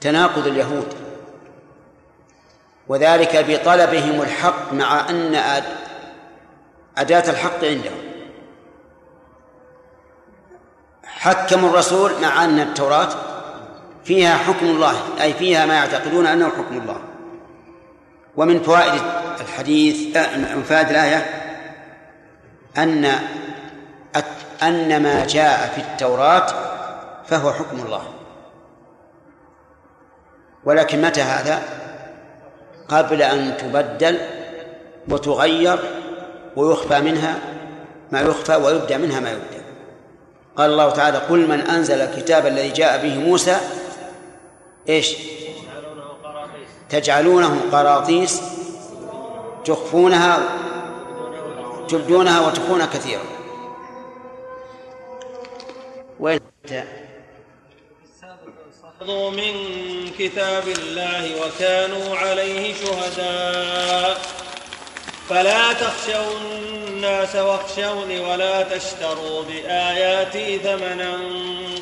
تناقض اليهود وذلك بطلبهم الحق مع أن أداة الحق عندهم. حكموا الرسول مع أن التوراة فيها حكم الله أي فيها ما يعتقدون أنه حكم الله. ومن فوائد الحديث من فوائد الآية أن أن ما جاء في التوراة فهو حكم الله. ولكن متى هذا؟ قبل أن تبدل وتغير ويخفى منها ما يخفى ويبدأ منها ما يبدأ. قال الله تعالى قل من أنزل الكتاب الذي جاء به موسى إيش؟ تجعلونه قراطيس تخفونها تبدونها وتخفون كثيرا. وين من كتاب الله وكانوا عليه شهداء. فلا تخشوا الناس واخشوني ولا تشتروا بآياتي ثمنا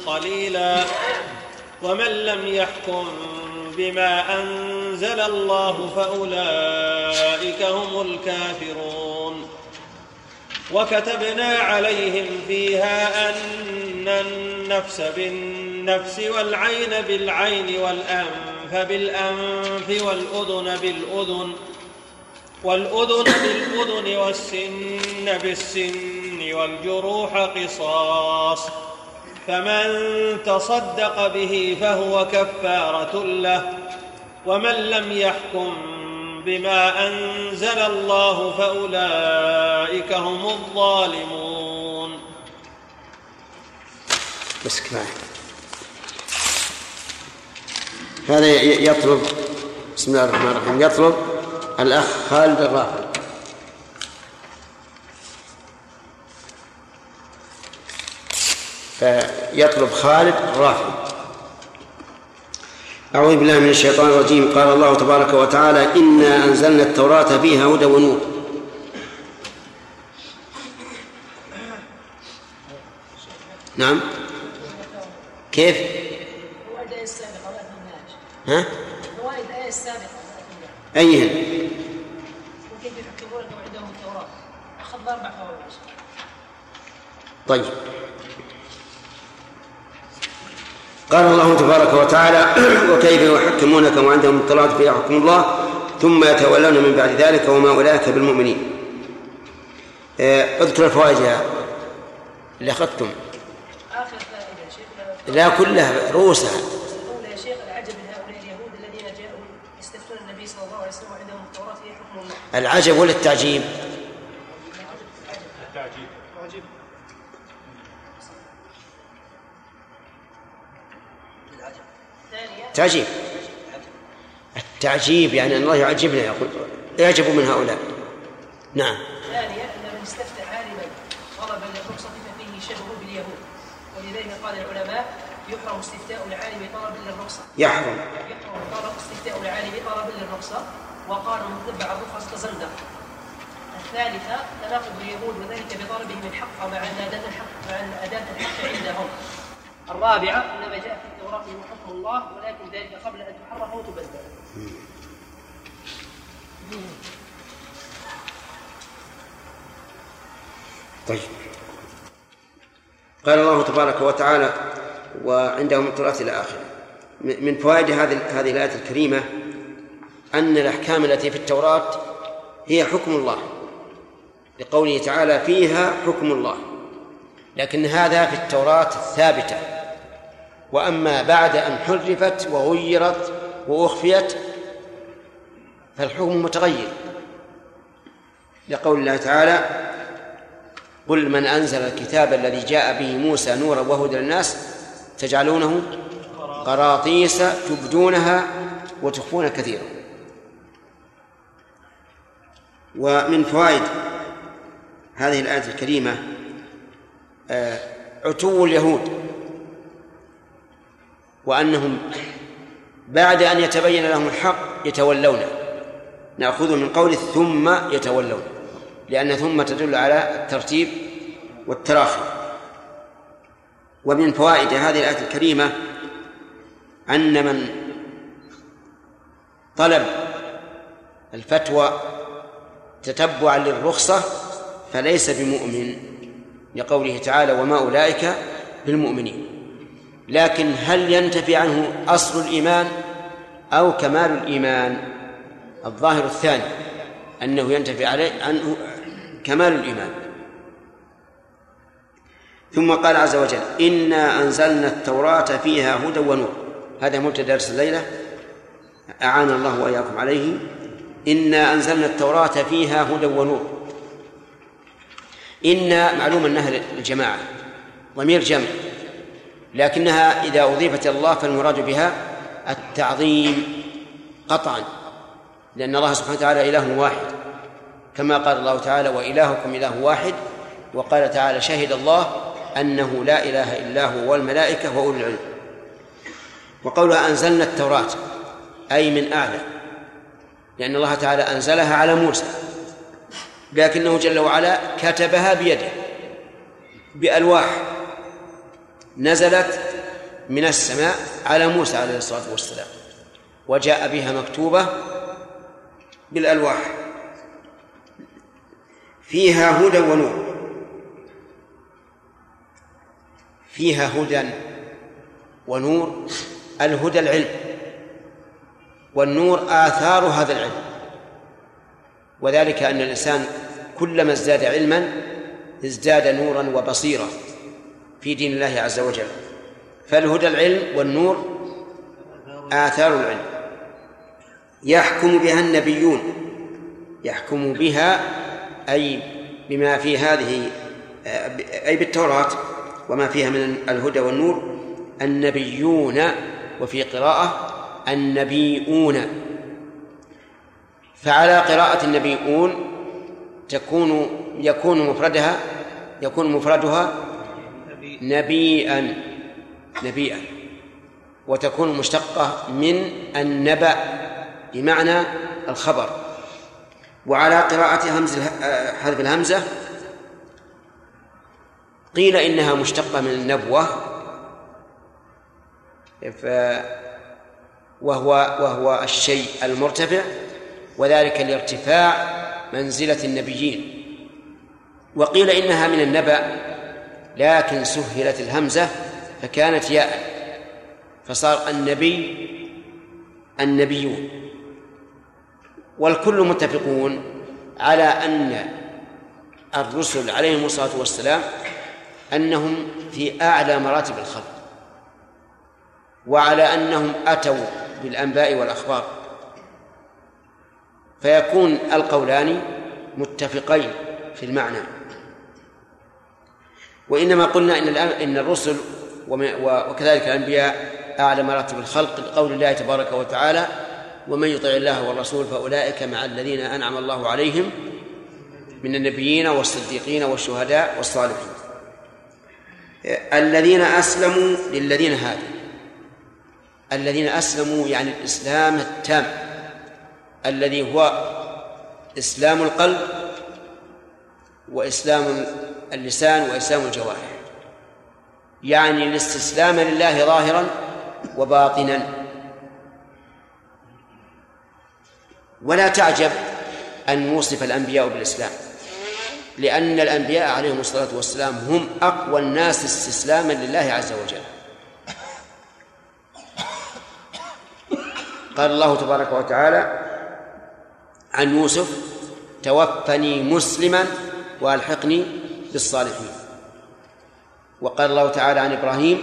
قليلا. ومن لم يحكم بما أنزل الله فأولئك هم الكافرون. وكتبنا عليهم فيها أن النفس بالنفس والعين بالعين والأنف بالأنف والأذن بالأذن والأذن بالأذن والسن بالسن والجروح قصاص. فمن تصدق به فهو كفارة له ومن لم يحكم بما أنزل الله فأولئك هم الظالمون. هذا يطلب بسم الله الرحمن الرحيم يطلب الأخ خالد الرافع فيطلب خالد الرافع أعوذ بالله من الشيطان الرجيم. قال الله تبارك وتعالى إنا أنزلنا التوراة فيها هدى ونور. نعم. كيف؟ ها؟ عندهم التوراة أربع فوائد طيب. قال الله تبارك وتعالى وكيف يحكمونك وعندهم التوراة فيها حكم الله ثم يتولون من بعد ذلك وما أولئك بالمؤمنين. آه، اذكر الفوائد يا اللي أخذتم. لا كلها رؤوسها. العجب من هؤلاء تعجيب التعجيب يعني أن الله يعجبنا يقول يعجب من هؤلاء. نعم. ثانيا أن من استفتى عالما طلبا للرخصة ففيه شبه باليهود. ولذلك قال العلماء يحرم استفتاء العالم طلبا للرخصة. يحرم. يحرم طلب استفتاء العالم طلبا للرخصة. وقال من تبع الرخص تزندق. الثالثة تناقض اليهود وذلك بطلبهم الحق مع أن أداة الحق مع أن أداة الحق عندهم. الرابعة إنما جاء في حكم الله ولكن ذلك قبل أن تحرف وتبدل. طيب. قال الله تبارك وتعالى وعندهم التراث إلى آخره من فوائد هذه هذه الآية الكريمة أن الأحكام التي في التوراة هي حكم الله. لقوله تعالى فيها حكم الله. لكن هذا في التوراة الثابتة. وأما بعد أن حرفت وغيرت وأخفيت فالحكم متغير. لقول الله تعالى قل من أنزل الكتاب الذي جاء به موسى نورا وهدى للناس تجعلونه قراطيس تبدونها وتخفون كثيرا. ومن فوائد هذه الآية الكريمة آه، عتو اليهود. وأنهم بعد أن يتبين لهم الحق يتولون. نأخذه من قوله ثم يتولون لأن ثم تدل على الترتيب والتراخي. ومن فوائد هذه الآية الكريمة أن من طلب الفتوى تتبعا للرخصة فليس بمؤمن لقوله تعالى وما أولئك بالمؤمنين لكن هل ينتفي عنه أصل الإيمان أو كمال الإيمان؟ الظاهر الثاني أنه ينتفي عليه عنه كمال الإيمان. ثم قال عز وجل إنا أنزلنا التوراة فيها هدى ونور. هذا مبتدأ درس الليلة. أعان الله وإياكم عليه. إنا أنزلنا التوراة فيها هدى ونور. إن معلوم أنها الجماعة ضمير جمع. لكنها إذا أضيفت إلى الله فالمراد بها التعظيم قطعا لأن الله سبحانه وتعالى إله واحد. كما قال الله تعالى وإلهكم إله واحد وقال تعالى شهد الله أنه لا إله إلا هو والملائكة وأولي العلم وقولها أنزلنا التوراة أي من أعلى لأن الله تعالى أنزلها على موسى. لكنه جل وعلا كتبها بيده بألواح. نزلت من السماء على موسى عليه الصلاة والسلام وجاء بها مكتوبة بالألواح. فيها هدى ونور. فيها هدى ونور الهدى العلم والنور آثار هذا العلم. وذلك أن الإنسان كلما ازداد علما ازداد نورا وبصيرة في دين الله عز وجل. فالهدى العلم والنور آثار العلم. يحكم بها النبيون. يحكم بها أي بما في هذه أي بالتوراة وما فيها من الهدى والنور النبيون وفي قراءة النبيون. فعلى قراءة النبيون تكون يكون مفردها يكون مفردها نبيئا نبيئا وتكون مشتقة من النبأ بمعنى الخبر. وعلى قراءة همز حذف الهمزة قيل إنها مشتقة من النبوة ف وهو وهو الشيء المرتفع وذلك لارتفاع منزلة النبيين. وقيل إنها من النبأ لكن سهلت الهمزة فكانت ياء. فصار النبي النبيون. والكل متفقون على أن الرسل عليهم الصلاة والسلام أنهم في أعلى مراتب الخلق وعلى أنهم أتوا بالأنباء والأخبار. فيكون القولان متفقين في المعنى. وإنما قلنا إن إن الرسل وكذلك الأنبياء أعلى مراتب الخلق لقول الله تبارك وتعالى ومن يطع الله والرسول فأولئك مع الذين أنعم الله عليهم من النبيين والصديقين والشهداء والصالحين. الذين أسلموا للذين هادوا. الذين أسلموا يعني الإسلام التام. الذي هو إسلام القلب وإسلام اللسان وإسلام الجوارح. يعني الاستسلام لله ظاهرا وباطنا. ولا تعجب أن نوصف الأنبياء بالإسلام لأن الأنبياء عليهم الصلاة والسلام هم أقوى الناس استسلاما لله عز وجل. قال الله تبارك وتعالى عن يوسف توفني مسلما وألحقني بالصالحين وقال الله تعالى عن إبراهيم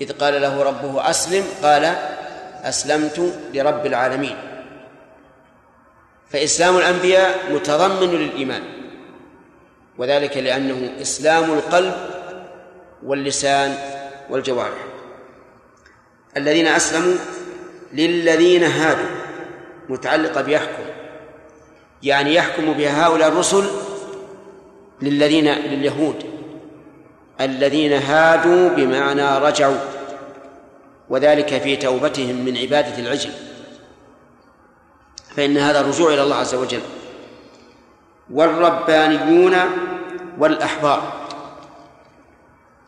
إذ قال له ربه أسلم قال أسلمت لرب العالمين. فإسلام الأنبياء متضمن للإيمان وذلك لأنه إسلام القلب واللسان والجوارح. الذين أسلموا للذين هادوا متعلقة بيحكم يعني يحكم بها هؤلاء الرسل للذين لليهود الذين هادوا بمعنى رجعوا وذلك في توبتهم من عبادة العجل. فإن هذا الرجوع إلى الله عز وجل والربانيون والأحبار.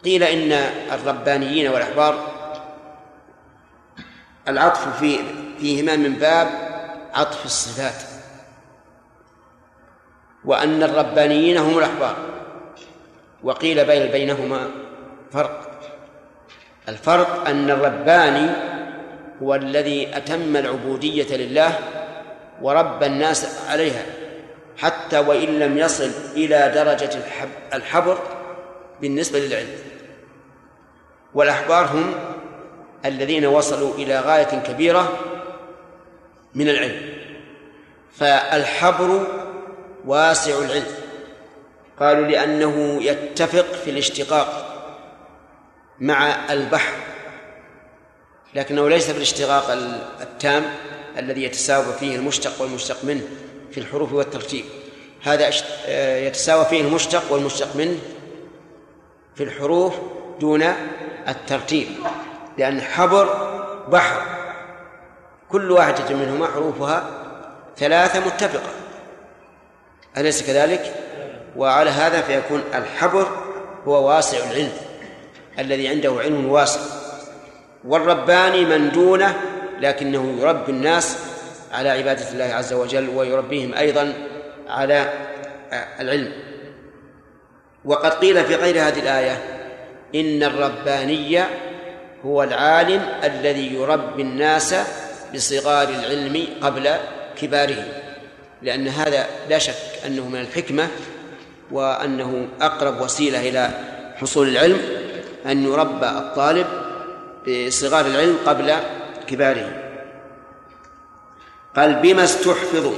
قيل إن الربانيين والأحبار العطف في فيهما من باب عطف الصفات. وأن الربانيين هم الأحبار. وقيل بين بينهما فرق. الفرق أن الرباني هو الذي أتم العبودية لله وربى الناس عليها حتى وإن لم يصل إلى درجة الحبر بالنسبة للعلم. والأحبار هم الذين وصلوا إلى غاية كبيرة من العلم. فالحبر واسع العلم. قالوا لأنه يتفق في الاشتقاق مع البحر لكنه ليس في الاشتقاق التام الذي يتساوى فيه المشتق والمشتق منه في الحروف والترتيب. هذا يتساوى فيه المشتق والمشتق منه في الحروف دون الترتيب لأن حبر بحر كل واحدة منهما حروفها ثلاثة متفقة. أليس كذلك؟ وعلى هذا فيكون الحبر هو واسع العلم الذي عنده علم واسع. والرباني من دونه لكنه يربي الناس على عبادة الله عز وجل ويربيهم أيضا على العلم. وقد قيل في غير هذه الآية إن الرباني هو العالم الذي يربي الناس بصغار العلم قبل كباره. لأن هذا لا شك أنه من الحكمة وأنه أقرب وسيلة إلى حصول العلم أن يربى الطالب بصغار العلم قبل كباره. قال بما استحفظوا؟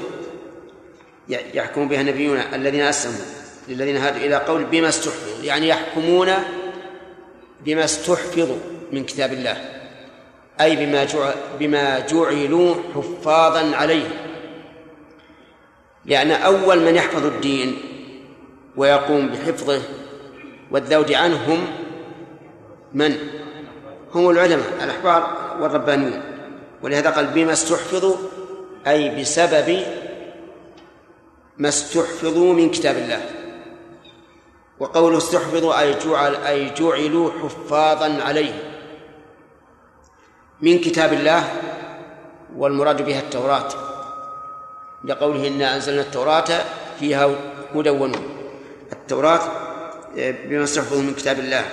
يحكم بها النبيون الذين أسلموا. للذين هادوا إلى قول بما استحفظوا. يعني يحكمون بما استحفظوا من كتاب الله. أي بما بما جعلوا حفاظا عليه. لأن أول من يحفظ الدين ويقوم بحفظه والذود عنه هم من؟ هم العلماء الأحبار والربانيون. ولهذا قال بما استحفظوا أي بسبب ما استحفظوا من كتاب الله. وقوله استحفظوا أي جعل أي جعلوا حفاظا عليه. من كتاب الله والمراد بها التوراة. لقوله إنا أنزلنا التوراة فيها هدى ونور. التوراة بما استحفظوا من كتاب الله.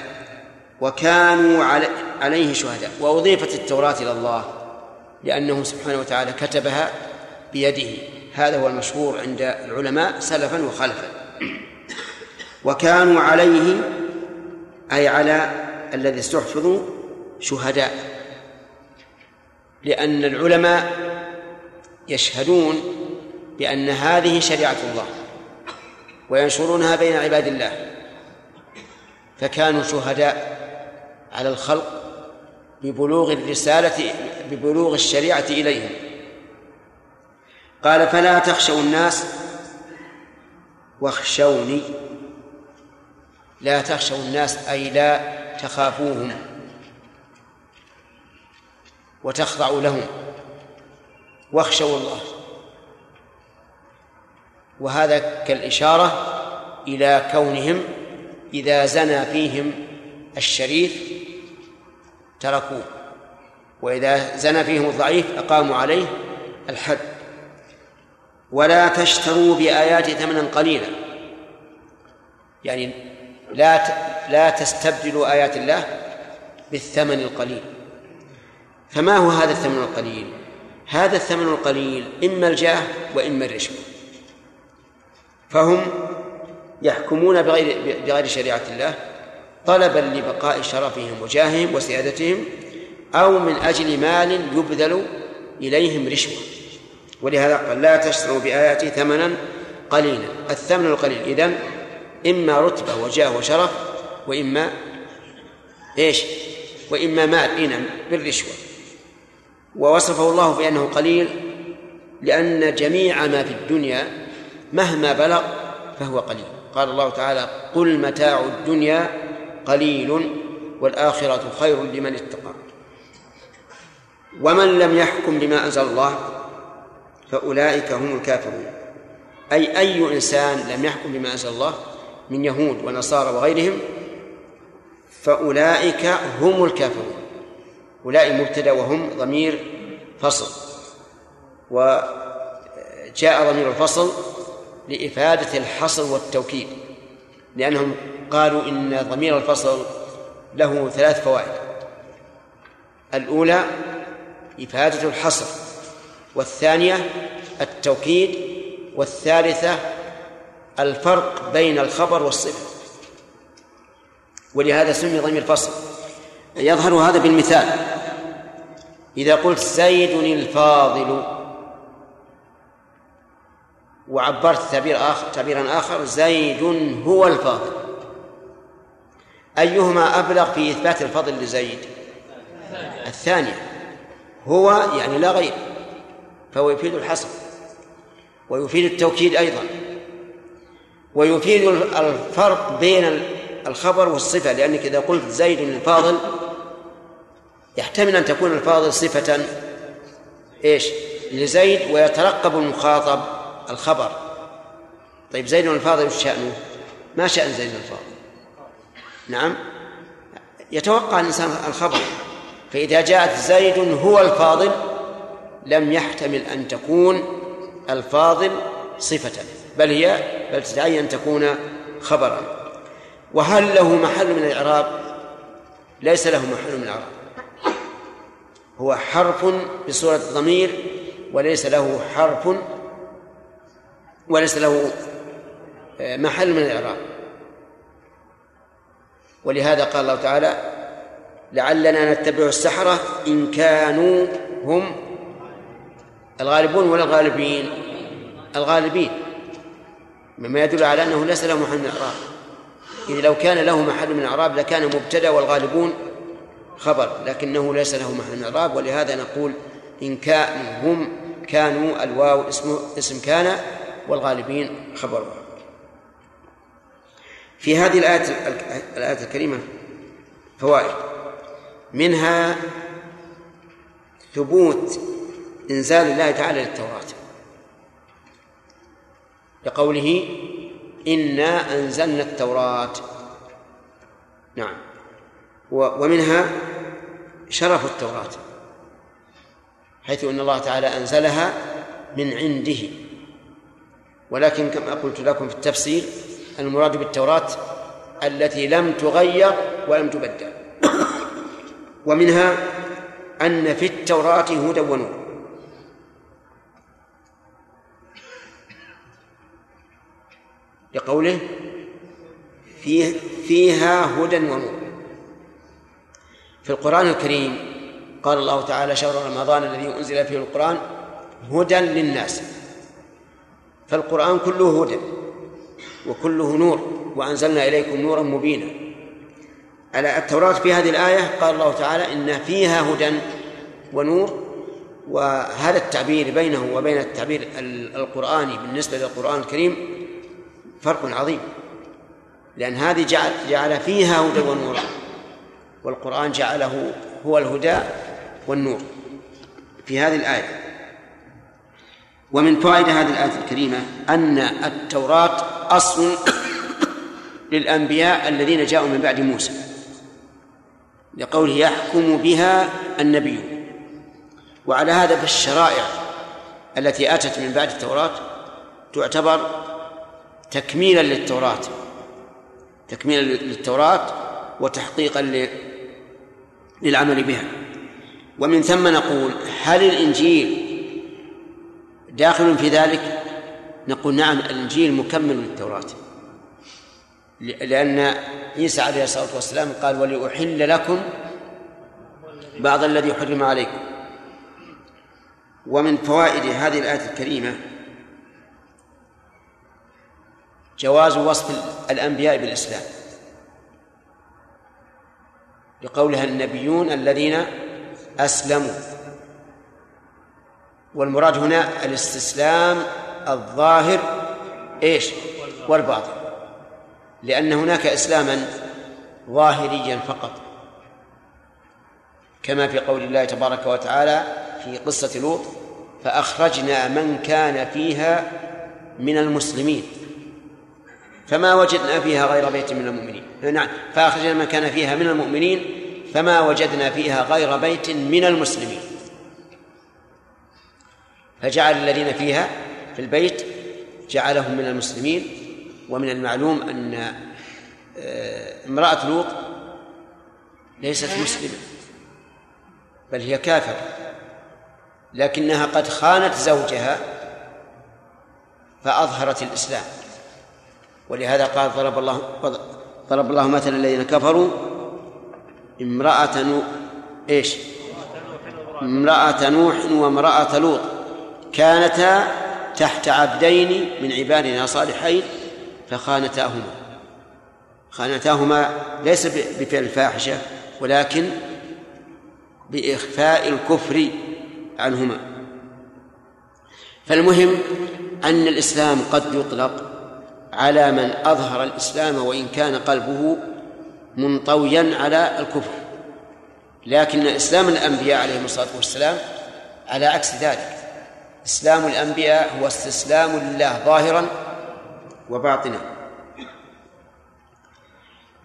وكانوا عليه شهداء. وأضيفت التوراة إلى الله لأنه سبحانه وتعالى كتبها بيده. هذا هو المشهور عند العلماء سلفا وخلفا. وكانوا عليه أي على الذي استحفظوا شهداء. لأن العلماء يشهدون بأن هذه شريعة الله وينشرونها بين عباد الله فكانوا شهداء على الخلق ببلوغ الرسالة ببلوغ الشريعة إليهم. قال فلا تخشوا الناس واخشوني. لا تخشوا الناس أي لا تخافوهم وتخضعوا لهم. واخشوا الله. وهذا كالإشارة إلى كونهم إذا زنى فيهم الشريف تركوه وإذا زنى فيهم الضعيف أقاموا عليه الحد. ولا تشتروا بآياتي ثمنا قليلا يعني لا لا تستبدلوا آيات الله بالثمن القليل. فما هو هذا الثمن القليل؟ هذا الثمن القليل إما الجاه وإما الرشوة. فهم يحكمون بغير بغير شريعة الله طلبا لبقاء شرفهم وجاههم وسيادتهم أو من أجل مال يبذل إليهم رشوة. ولهذا قال لا تشتروا بآياتي ثمنا قليلا. الثمن القليل. إذن إما رتبة وجاه وشرف وإما إيش؟ وإما مال. إنا بالرشوة. ووصفه الله بأنه قليل لأن جميع ما في الدنيا مهما بلغ فهو قليل. قال الله تعالى قل متاع الدنيا قليل والآخرة خير لمن اتقى. ومن لم يحكم بما أنزل الله فأولئك هم الكافرون. أي أي إنسان لم يحكم بما أنزل الله من يهود ونصارى وغيرهم فأولئك هم الكافرون. أولئك مبتدأ وهم ضمير فصل. وجاء ضمير الفصل لإفادة الحصر والتوكيد لأنهم قالوا إن ضمير الفصل له ثلاث فوائد. الأولى إفادة الحصر والثانية التوكيد والثالثة الفرق بين الخبر والصفة. ولهذا سمي ضمير الفصل. يظهر هذا بالمثال. إذا قلت زيد الفاضل وعبرت تعبير آخر تعبيرا آخر زيد هو الفاضل. أيهما أبلغ في إثبات الفضل لزيد؟ الثانية هو يعني لا غير فهو يفيد الحصر ويفيد التوكيد أيضا. ويفيد الفرق بين الخبر والصفة لأنك إذا قلت زيد الفاضل يحتمل أن تكون الفاضل صفة إيش؟ لزيد ويترقب المخاطب الخبر. طيب زيد الفاضل وش شأنه؟ ما شأن زيد الفاضل. نعم. يتوقع الإنسان الخبر. فإذا جاءت زيد هو الفاضل لم يحتمل أن تكون الفاضل صفة. بل هي بل تتعين أن تكون خبرا. وهل له محل من الإعراب؟ ليس له محل من الإعراب. هو حرف بصورة الضمير وليس له حرف وليس له آه، محل من الإعراب. ولهذا قال الله تعالى لعلنا نتبع السحرة إن كانوا هم الغالبون ولا الغالبين. الغالبين. مما يدل على أنه ليس له محل من الإعراب. إذ لو كان له محل من الإعراب لكان مبتدأ والغالبون خبر لكنه ليس له محل من الإعراب. ولهذا نقول إن كان هم كانوا الواو اسم اسم كان والغالبين خبر في هذه الآية الآية الكريمة فوائد. منها ثبوت إنزال الله تعالى للتوراة. لقوله إنا أنزلنا التوراة. نعم. ومنها شرف التوراة حيث أن الله تعالى أنزلها من عنده. ولكن كما قلت لكم في التفسير المراد بالتوراة التي لم تغير ولم تبدل. ومنها أن في التوراة هدى ونور. لقوله فيه فيها هدى ونور. في القرآن الكريم قال الله تعالى شهر رمضان الذي أنزل فيه القرآن هدى للناس. فالقرآن كله هدى وكله نور وأنزلنا إليكم نورا مبينا. على التوراة في هذه الآية قال الله تعالى إن فيها هدى ونور وهذا التعبير بينه وبين التعبير القرآني بالنسبة للقرآن الكريم فرق عظيم. لأن هذه جعل, جعل فيها هدى ونورا والقرآن جعله هو الهدى والنور في هذه الآية. ومن فوائد هذه الآية الكريمة أن التوراة أصل للأنبياء الذين جاءوا من بعد موسى. لقوله يحكم بها النبي. وعلى هذا فالشرائع التي أتت من بعد التوراة تعتبر تكميلا للتوراة. تكميلا للتوراة وتحقيقا للعمل بها. ومن ثم نقول هل الإنجيل داخل في ذلك؟ نقول نعم الإنجيل مكمل للتوراة. لأن عيسى عليه الصلاة والسلام قال ولأحل لكم بعض الذي حرم عليكم. ومن فوائد هذه الآية الكريمة جواز وصف الأنبياء بالإسلام. لقولها النبيون الذين أسلموا. والمراد هنا الاستسلام الظاهر إيش؟ والباطن. لأن هناك إسلاما ظاهريا فقط. كما في قول الله تبارك وتعالى في قصة لوط فأخرجنا من كان فيها من المسلمين. فما وجدنا فيها غير بيت من المؤمنين. نعم فأخرجنا من كان فيها من المؤمنين فما وجدنا فيها غير بيت من المسلمين. فجعل الذين فيها في البيت جعلهم من المسلمين ومن المعلوم أن آه، امرأة لوط ليست مسلمة بل هي كافرة لكنها قد خانت زوجها فأظهرت الإسلام ولهذا قال ضرب الله ضرب الله مثلا الذين كفروا امرأة نو إيش؟ امرأة نوح وامرأة لوط كانتا تحت عبدين من عبادنا صالحين فخانتاهما. خانتاهما ليس بفعل الفاحشة ولكن بإخفاء الكفر عنهما. فالمهم أن الإسلام قد يطلق على من أظهر الإسلام وإن كان قلبه منطويا على الكفر. لكن إسلام الأنبياء عليهم الصلاة والسلام على عكس ذلك. إسلام الأنبياء هو استسلام لله ظاهرا وباطنا.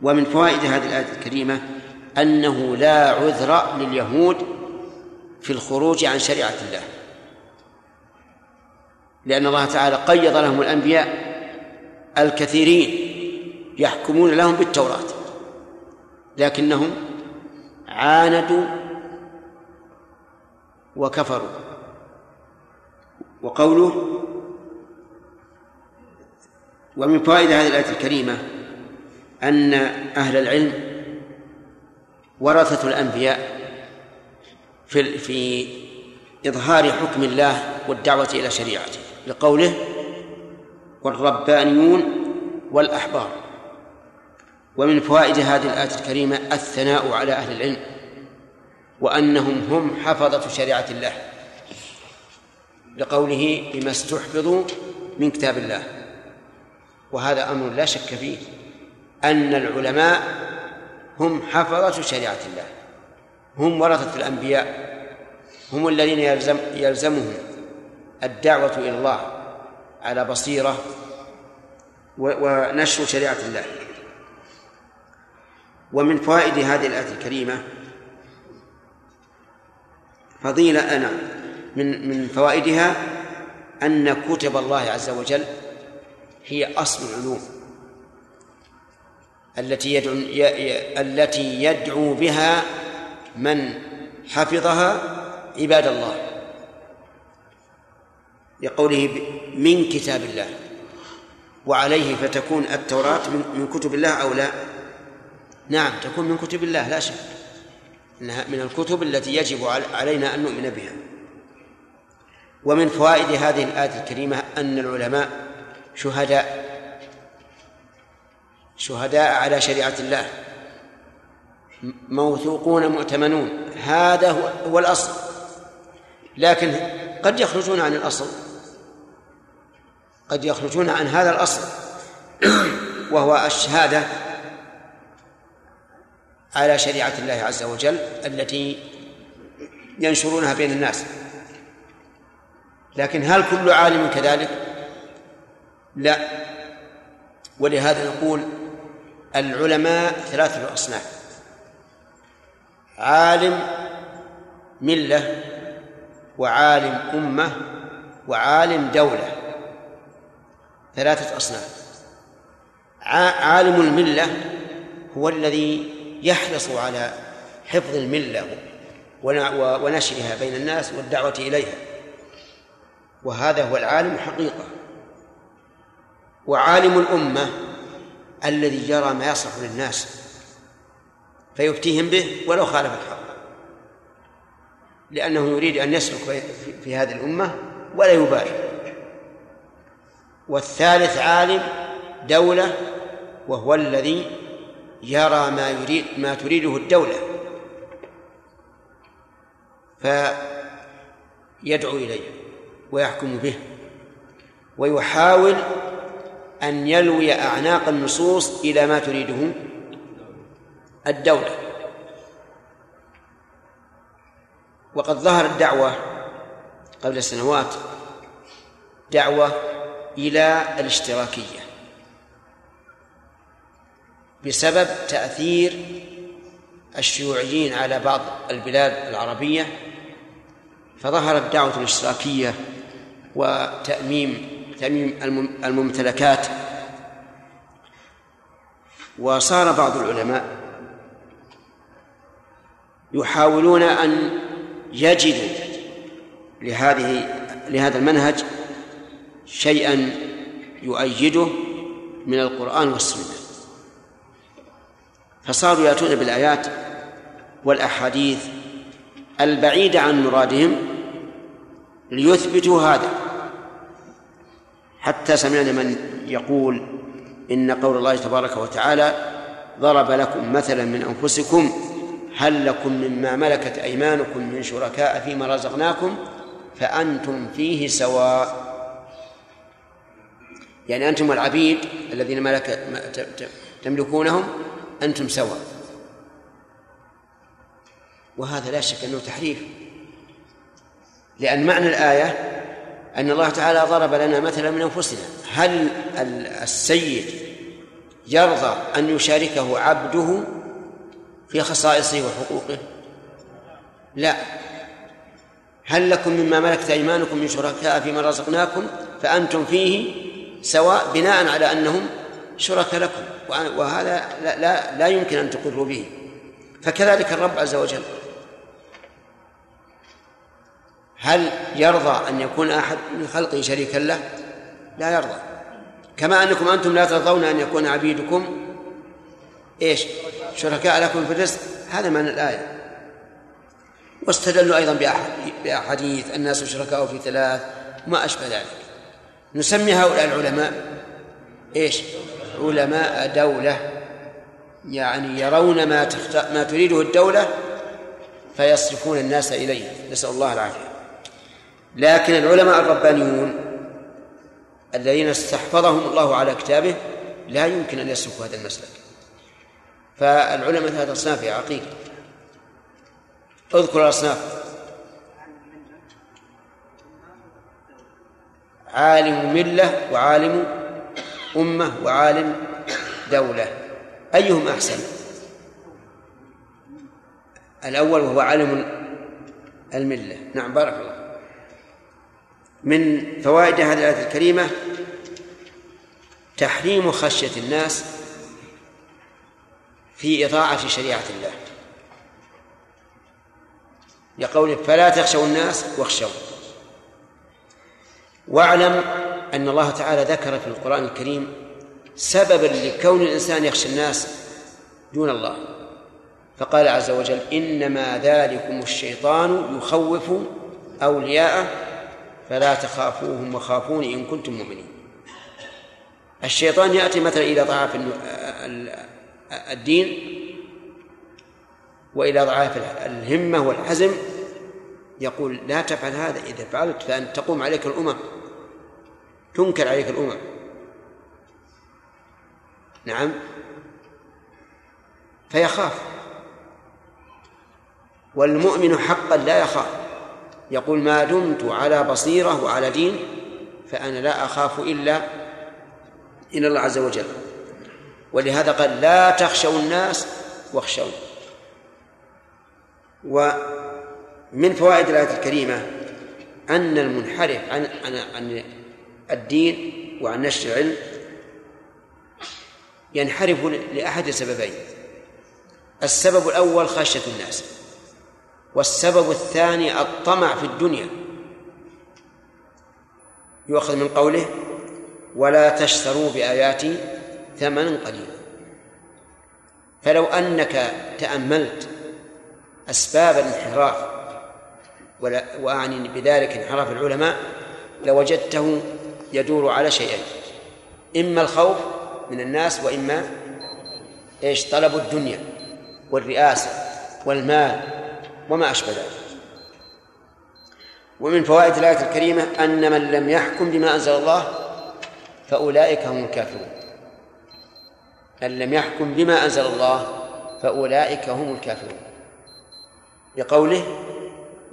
ومن فوائد هذه الآية الكريمة أنه لا عذر لليهود في الخروج عن شريعة الله. لأن الله تعالى قيض لهم الأنبياء الكثيرين يحكمون لهم بالتوراة لكنهم عاندوا وكفروا. وقوله ومن فوائد هذه الآية الكريمة أن أهل العلم ورثة الأنبياء في في إظهار حكم الله والدعوة إلى شريعته لقوله والربانيون والأحبار. ومن فوائد هذه الآية الكريمة الثناء على أهل العلم وأنهم هم حفظة شريعة الله. لقوله بما استحفظوا من كتاب الله. وهذا أمر لا شك فيه أن العلماء هم حفظة شريعة الله هم ورثة الأنبياء هم الذين يلزم يلزمهم الدعوة إلى الله على بصيرة ونشر شريعة الله. ومن فوائد هذه الآية الكريمة فضيلة أنا من من فوائدها أن كتب الله عز وجل هي أصل العلوم التي يدعو التي يدعو بها من حفظها عباد الله. لقوله من كتاب الله. وعليه فتكون التوراة من كتب الله أو لا؟ نعم تكون من كتب الله لا شك. إنها من الكتب التي يجب علينا أن نؤمن بها. ومن فوائد هذه الآية الكريمة أن العلماء شهداء شهداء على شريعة الله موثوقون مؤتمنون. هذا هو الأصل. لكن قد يخرجون عن الأصل قد يخرجون عن هذا الأصل وهو الشهادة على شريعة الله عز وجل التي ينشرونها بين الناس. لكن هل كل عالم كذلك؟ لا. ولهذا نقول العلماء ثلاثة أصناف. عالم ملة وعالم أمة وعالم دولة. ثلاثة أصناف. عالم الملة هو الذي يحرص على حفظ الملة ونشرها بين الناس والدعوة إليها. وهذا هو العالم حقيقة. وعالم الأمة الذي يرى ما يصلح للناس فيفتيهم به ولو خالف الحق. لأنه يريد أن يسلك في هذه الأمة ولا يبالي والثالث عالم دولة وهو الذي يرى ما يريد ما تريده الدولة. فيدعو إليه. ويحكم به. ويحاول أن يلوي أعناق النصوص إلى ما تريده الدولة. وقد ظهرت دعوة قبل سنوات دعوة إلى الاشتراكية بسبب تأثير الشيوعيين على بعض البلاد العربية. فظهرت دعوة الاشتراكية وتأميم تأميم الممتلكات. وصار بعض العلماء يحاولون أن يجدوا لهذه لهذا المنهج شيئا يؤيده من القرآن والسنة. فصاروا يأتون بالآيات والأحاديث البعيدة عن مرادهم ليثبتوا هذا. حتى سمعنا من يقول إن قول الله تبارك وتعالى ضرب لكم مثلا من أنفسكم هل لكم مما ملكت أيمانكم من شركاء فيما رزقناكم فأنتم فيه سواء. يعني أنتم العبيد الذين ملك تملكونهم أنتم سواء. وهذا لا شك أنه تحريف. لأن معنى الآية أن الله تعالى ضرب لنا مثلا من أنفسنا. هل السيد يرضى أن يشاركه عبده في خصائصه وحقوقه؟ لا. هل لكم مما ملكت أيمانكم من شركاء فيما رزقناكم؟ فأنتم فيه سواء بناء على أنهم شركاء لكم. وهذا لا, لا, لا يمكن أن تقروا به. فكذلك الرب عز وجل هل يرضى أن يكون أحد من خلقه شريكا له؟ لا يرضى. كما أنكم أنتم لا ترضون أن يكون عبيدكم إيش؟ شركاء لكم في الرزق. هذا معنى الآية. واستدلوا أيضا بأحاديث الناس شركاء في ثلاث وما أشبه ذلك. نسمي هؤلاء العلماء إيش؟ علماء دولة. يعني يرون ما ما تريده الدولة فيصرفون الناس إليه. نسأل الله العافية. لكن العلماء الربانيون الذين استحفظهم الله على كتابه لا يمكن أن يسلكوا هذا المسلك. فالعلماء ثلاثة أصناف يا عقيل اذكر الأصناف. عالم ملة وعالم أمة وعالم دولة. أيهم أحسن؟ الأول وهو عالم الملة. نعم بارك الله من فوائد هذه الآية الكريمة تحريم خشية الناس في إطاعة شريعة الله. لقوله فلا تخشوا الناس واخشوا. واعلم أن الله تعالى ذكر في القرآن الكريم سببا لكون الإنسان يخشى الناس دون الله. فقال عز وجل إنما ذلكم الشيطان يخوف أولياءه فلا تخافوهم وخافون إن كنتم مؤمنين. الشيطان يأتي مثلا إلى ضعاف الدين وإلى ضعاف الهمة والحزم يقول لا تفعل هذا إذا فعلت فأن تقوم عليك الأمم تنكر عليك الأمم. نعم. فيخاف. والمؤمن حقا لا يخاف. يقول ما دمت على بصيرة وعلى دين فأنا لا أخاف إلا إلى الله عز وجل. ولهذا قال لا تخشوا الناس واخشوا ومن فوائد الآية الكريمة أن المنحرف عن عن عن الدين وعن نشر العلم ينحرف لأحد سببين السبب الأول خشية الناس. والسبب الثاني الطمع في الدنيا. يؤخذ من قوله ولا تشتروا بآياتي ثمنا قليلا. فلو أنك تأملت أسباب الانحراف وأعني بذلك انحراف العلماء لوجدته يدور على شيئين إما الخوف من الناس وإما إيش؟ طلب الدنيا والرئاسة والمال وما أشبه ذلك. ومن فوائد الآية الكريمة أن من لم يحكم بما أنزل الله فأولئك هم الكافرون. من لم يحكم بما أنزل الله فأولئك هم الكافرون. بقوله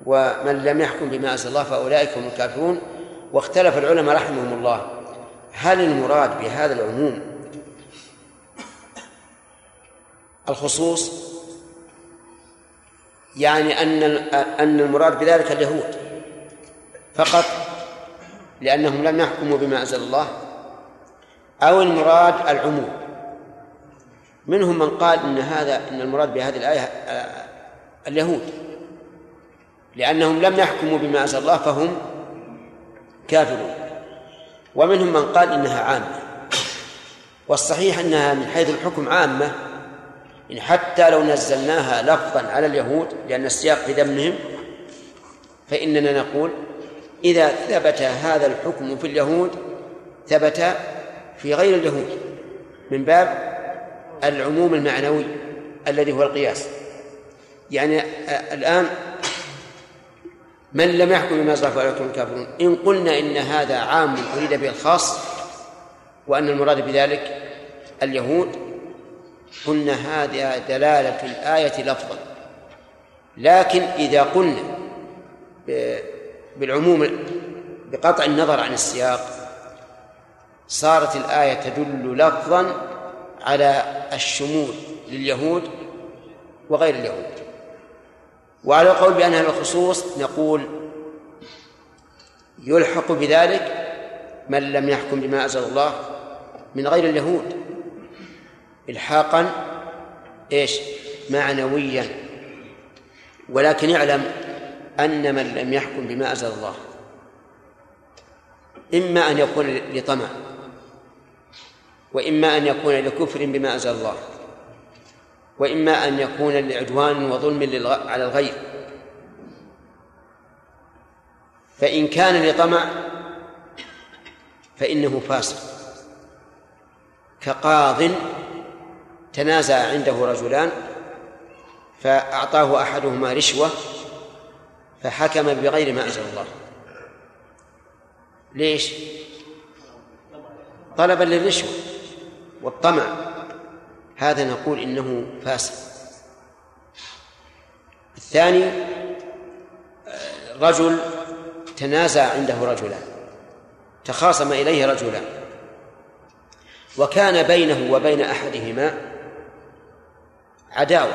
ومن لم يحكم بما أنزل الله فأولئك هم الكافرون واختلف العلماء رحمهم الله. هل المراد بهذا العموم الخصوص يعني أن أن المراد بذلك اليهود. فقط لأنهم لم يحكموا بما أنزل الله أو المراد العموم. منهم من قال إن هذا إن المراد بهذه الآية آه، اليهود. لأنهم لم يحكموا بما أنزل الله فهم كافرون. ومنهم من قال إنها عامة. والصحيح أنها من حيث الحكم عامة إن حتى لو نزلناها لفظا على اليهود لأن السياق في ذمهم فإننا نقول إذا ثبت هذا الحكم في اليهود ثبت في غير اليهود من باب العموم المعنوي الذي هو القياس. يعني الآن من لم يحكم بما أنزل فأولئك الكافرون إن قلنا إن هذا عام أريد به الخاص وأن المراد بذلك اليهود قلنا هذه دلالة الآية لفظا. لكن إذا قلنا بالعموم بقطع النظر عن السياق صارت الآية تدل لفظا على الشمول لليهود وغير اليهود. وعلى القول بأنها الخصوص نقول يلحق بذلك من لم يحكم بما أنزل الله من غير اليهود. إلحاقا إيش؟ معنويا. ولكن اعلم أن من لم يحكم بما أنزل الله. إما أن يكون لطمع وإما أن يكون لكفر بما أنزل الله وإما أن يكون لعدوان وظلم على الغير. فإن كان لطمع فإنه فاسق. كقاض تنازع عنده رجلان فأعطاه أحدهما رشوة فحكم بغير ما أنزل الله. ليش؟ طلبا للرشوة والطمع. هذا نقول إنه فاسد. الثاني رجل تنازع عنده رجلان تخاصم إليه رجلان وكان بينه وبين أحدهما عداوة.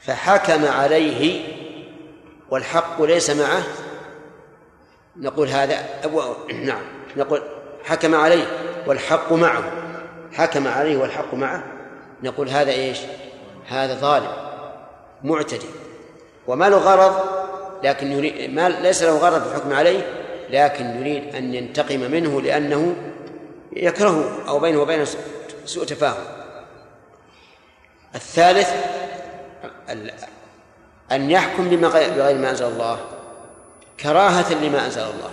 فحكم عليه والحق ليس معه. نقول هذا نعم. نقول حكم عليه والحق معه. حكم عليه والحق معه. نقول هذا إيش؟ هذا ظالم معتدي. وما له غرض لكن يريد ما ليس له غرض في الحكم عليه لكن يريد أن ينتقم منه لأنه يكرهه أو بينه وبينه سوء تفاهم. الثالث أن يحكم بما بغير ما أنزل الله كراهة لما أنزل الله.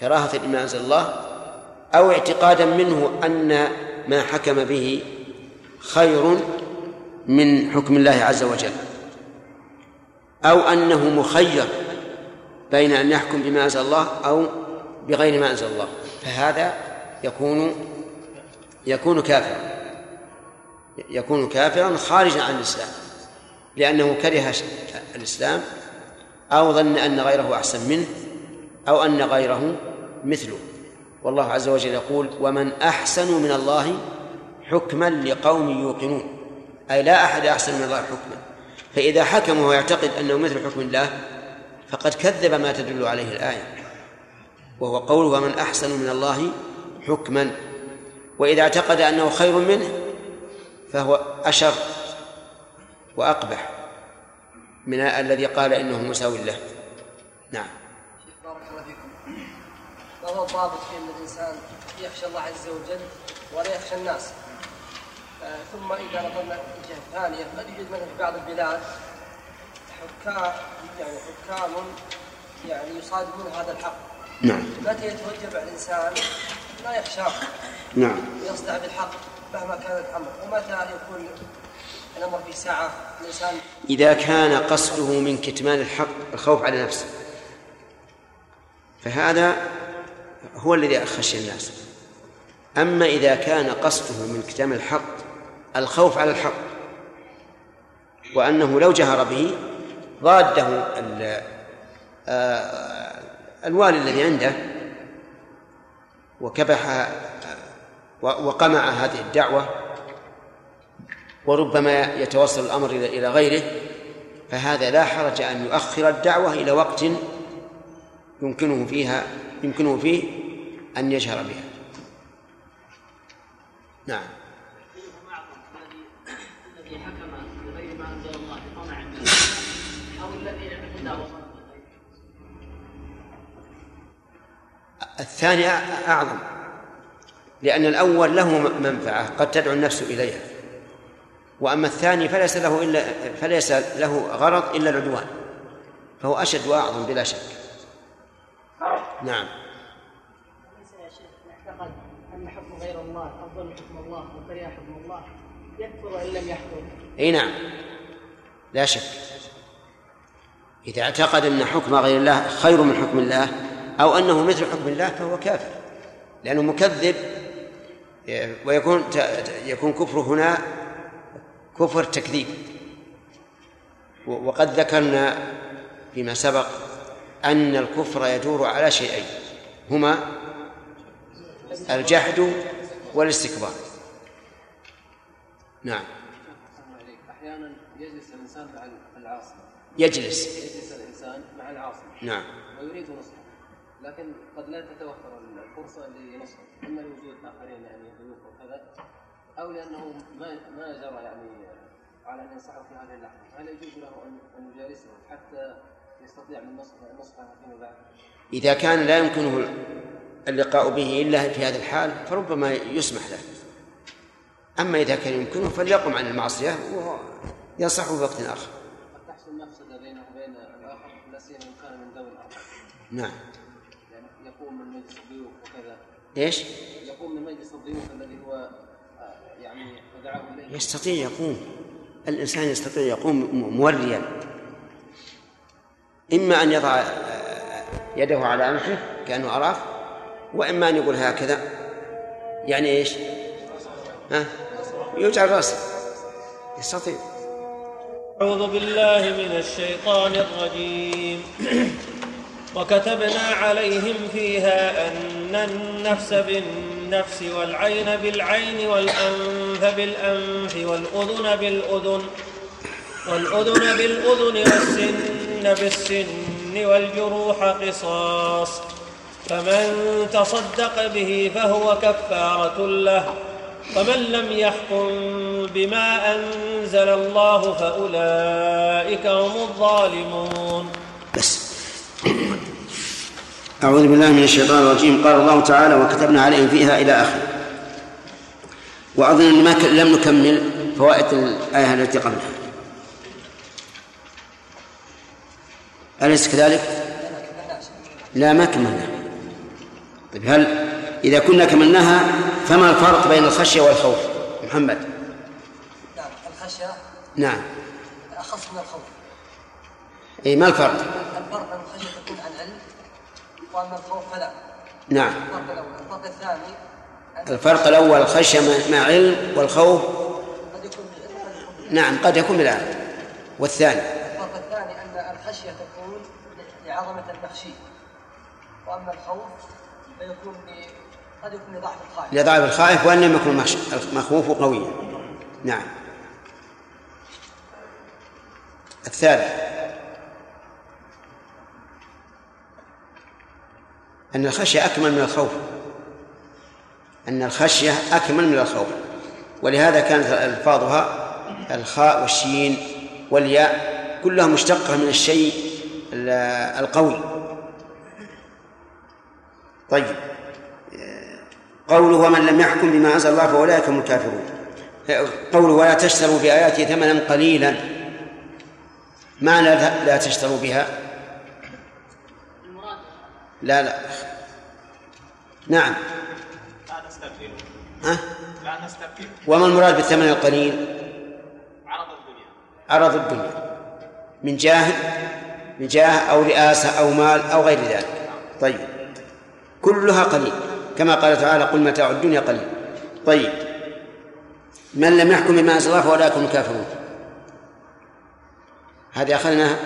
كراهة لما أنزل الله أو اعتقادا منه أن ما حكم به خير من حكم الله عز وجل. أو أنه مخير بين أن يحكم بما أنزل الله أو بغير ما أنزل الله. فهذا يكون يكون كافرا. يكون كافرا خارجا عن الإسلام لأنه كره الإسلام أو ظن أن غيره أحسن منه أو أن غيره مثله. والله عز وجل يقول ومن أحسن من الله حكما لقوم يوقنون. أي لا أحد أحسن من الله حكما. فإذا حكم ويعتقد أنه مثل حكم الله فقد كذب ما تدل عليه الآية. وهو قول ومن أحسن من الله حكما. وإذا اعتقد أنه خير منه فهو أشر وأقبح من الذي قال إنه مساو له. نعم. بارك الله فيكم. ما هو الضابط في أن الإنسان يخشى الله عز وجل ولا يخشى الناس. آه ثم إذا نظرنا الجهة الثانية قد يوجد مثلا في بعض البلاد حكام يعني حكام يعني يصادمون هذا الحق. نعم. متى يتوجب على الإنسان؟ لا يخشاه. نعم. يصدع بالحق. مهما كان الأمر ومتى يكون الأمر في ساعة. الإنسان إذا كان قصده من كتمان الحق الخوف على نفسه. فهذا هو الذي خشي الناس. أما إذا كان قصده من كتمان الحق الخوف على الحق وأنه لو جهر به ضاده آه، الوالي الذي عنده وكبح وقمع هذه الدعوة وربما يتوصل الأمر إلى غيره فهذا لا حرج أن يؤخر الدعوة إلى وقت يمكنه فيها يمكنه فيه أن يجهر بها. نعم. الثاني أعظم. لأن الأول له منفعة قد تدعو النفس إليها. وأما الثاني فليس له إلا فليس له غرض إلا العدوان. فهو أشد وأعظم بلا شك. نعم. أن حكم غير الله من حكم الله حكم الله يكفر لم يحكم. إي نعم. لا شك. إذا اعتقد أن حكم غير الله خير من حكم الله أو أنه مثل حكم الله فهو كافر. لأنه مكذب ويكون يكون كفر هنا كفر تكذيب. وقد ذكرنا فيما سبق أن الكفر يدور على شيئين هما الجحد والاستكبار. نعم. أحيانا يجلس الإنسان مع العاصي. يجلس. يجلس الإنسان مع العاصي. نعم. ويريد نصحه. لكن قد لا تتوفر الفرصة لنصحه إما لوجود آخرين يعني ضيوف وكذا أو لأنه ما ما جرى يعني على أن ينصحه في هذه اللحظة. هل يجوز له ان أن يجالسه حتى يستطيع من نصحه نصحه فيما بعد؟ إذا كان لا يمكنه اللقاء به إلا في هذا الحال فربما يسمح له. أما إذا كان يمكنه فليقم عن المعصية وينصحه في وقت آخر. قد تحصل مفسدة بينه وبين الآخر لا سيما إن كان من ذوي الآخر. نعم يعني يقوم من مجلس الضيوف إيش؟ يقوم من مجلس الضيوف الذي هو آه، يعني دعاه إليه. يستطيع يقوم. الإنسان يستطيع يقوم موريا. إما أن يضع آه، يده على أنفه كأنه عرف وإما أن يقول هكذا. يعني إيش؟ ها؟ يجعل رأسه. يستطيع. أعوذ بالله من الشيطان الرجيم. وكتبنا عليهم فيها أن النفس بالنفس والعين بالعين والأنف بالأنف والأذن بالأذن والأذن بالأذن والسن بالسن والجروح قصاص فمن تصدق به فهو كفارة له ومن لم يحكم بما أنزل الله فأولئك هم الظالمون أعوذ بالله من الشيطان الرجيم. قال الله تعالى وكتبنا عليهم فيها إلى آخره. وأظن أن ما لم نكمل فوائد الآية التي قبلها. أليس كذلك؟ لا ما كملنا. طيب هل إذا كنا كملناها فما الفرق بين الخشية والخوف؟ محمد. نعم الخشية. نعم. أخص من الخوف. إيه ما الفرق؟ الفرق أن الخشية تكون عن علم وأما الخوف فلا. نعم. الفرق الأول. الفرق الثاني الفرق الأول الخشية مع- علم والخوف. قد يكون بالعلم. نعم قد يكون بالعلم والثاني؟ الفرق الثاني أن الخشية تكون لعظمة المخشي وأما الخوف فيكون قد يكون لضعف الخائف. لضعف الخائف وأن لم يكن المخوف قويا نعم. الثالث؟ أن الخشية أكمل من الخوف. أن الخشية أكمل من الخوف. ولهذا كانت ألفاظها الخاء والشين والياء كلها مشتقة من الشيء ال- القوي. طيب. قوله ومن لم يحكم بما أنزل الله فأولئك هم الكافرون. قوله ولا تشتروا باياتي ثمنا قليلا. معنى لا تشتروا بها؟ لا لا. نعم. لا نستبدل ها؟ لا نستبدل وما المراد بالثمن القليل؟ عرض الدنيا. عرض الدنيا. من جاه من جاه أو رئاسة أو مال أو غير ذلك. طيب. كلها قليل. كما قال تعالى قل متاع الدنيا قليل. طيب. من لم يحكم بما أنزل الله فأولئك هم الكافرون. هذه اخذنا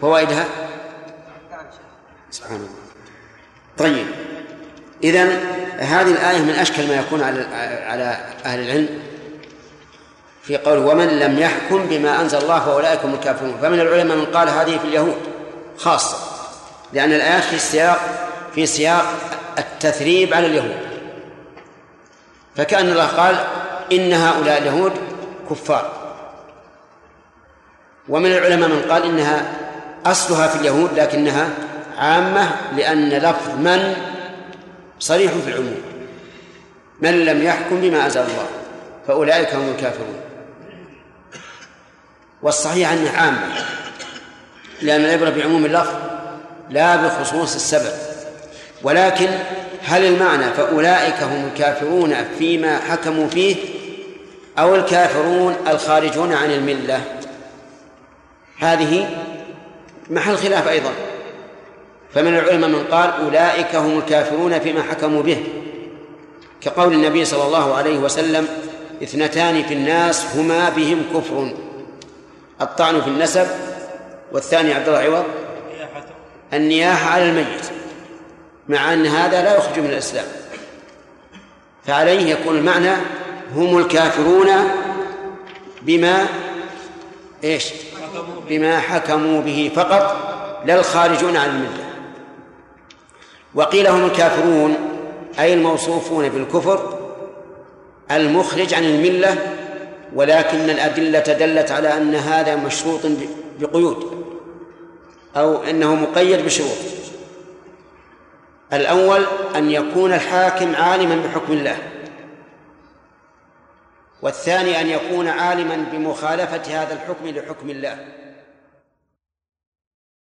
فوائدها؟ نعم سبحان الله. طيب. إذا هذه الآية من أشكل ما يكون على على أهل العلم في قول ومن لم يحكم بما أنزل الله فأولئك هم الكافرون. فمن العلماء من قال هذه في اليهود خاصة لأن الآيات في سياق في سياق التثريب على اليهود. فكأن الله قال إن هؤلاء اليهود كفار. ومن العلماء من قال إنها أصلها في اليهود لكنها عامة لأن لفظ من صريح في العموم. من لم يحكم بما أنزل الله فأولئك هم الكافرون. والصحيح أنها عامة لأن العبرة بعموم اللفظ لا بخصوص السبب. ولكن هل المعنى فأولئك هم الكافرون فيما حكموا فيه أو الكافرون الخارجون عن الملة؟ هذه محل خلاف أيضا. فمن العلماء من قال أولئك هم الكافرون فيما حكموا به. كقول النبي صلى الله عليه وسلم اثنتان في الناس هما بهم كفر. الطعن في النسب والثاني عبد الله عوض. النياحة على الميت مع أن هذا لا يخرج من الإسلام. فعليه يكون المعنى هم الكافرون بما إيش؟ بما حكموا به فقط لا الخارجون عن الملة. وقيل هم الكافرون أي الموصوفون بالكفر المخرج عن الملة ولكن الأدلة دلت على أن هذا مشروط بقيود أو إنه مقيد بشروط. الأول أن يكون الحاكم عالما بحكم الله والثاني أن يكون عالما بمخالفة هذا الحكم لحكم الله.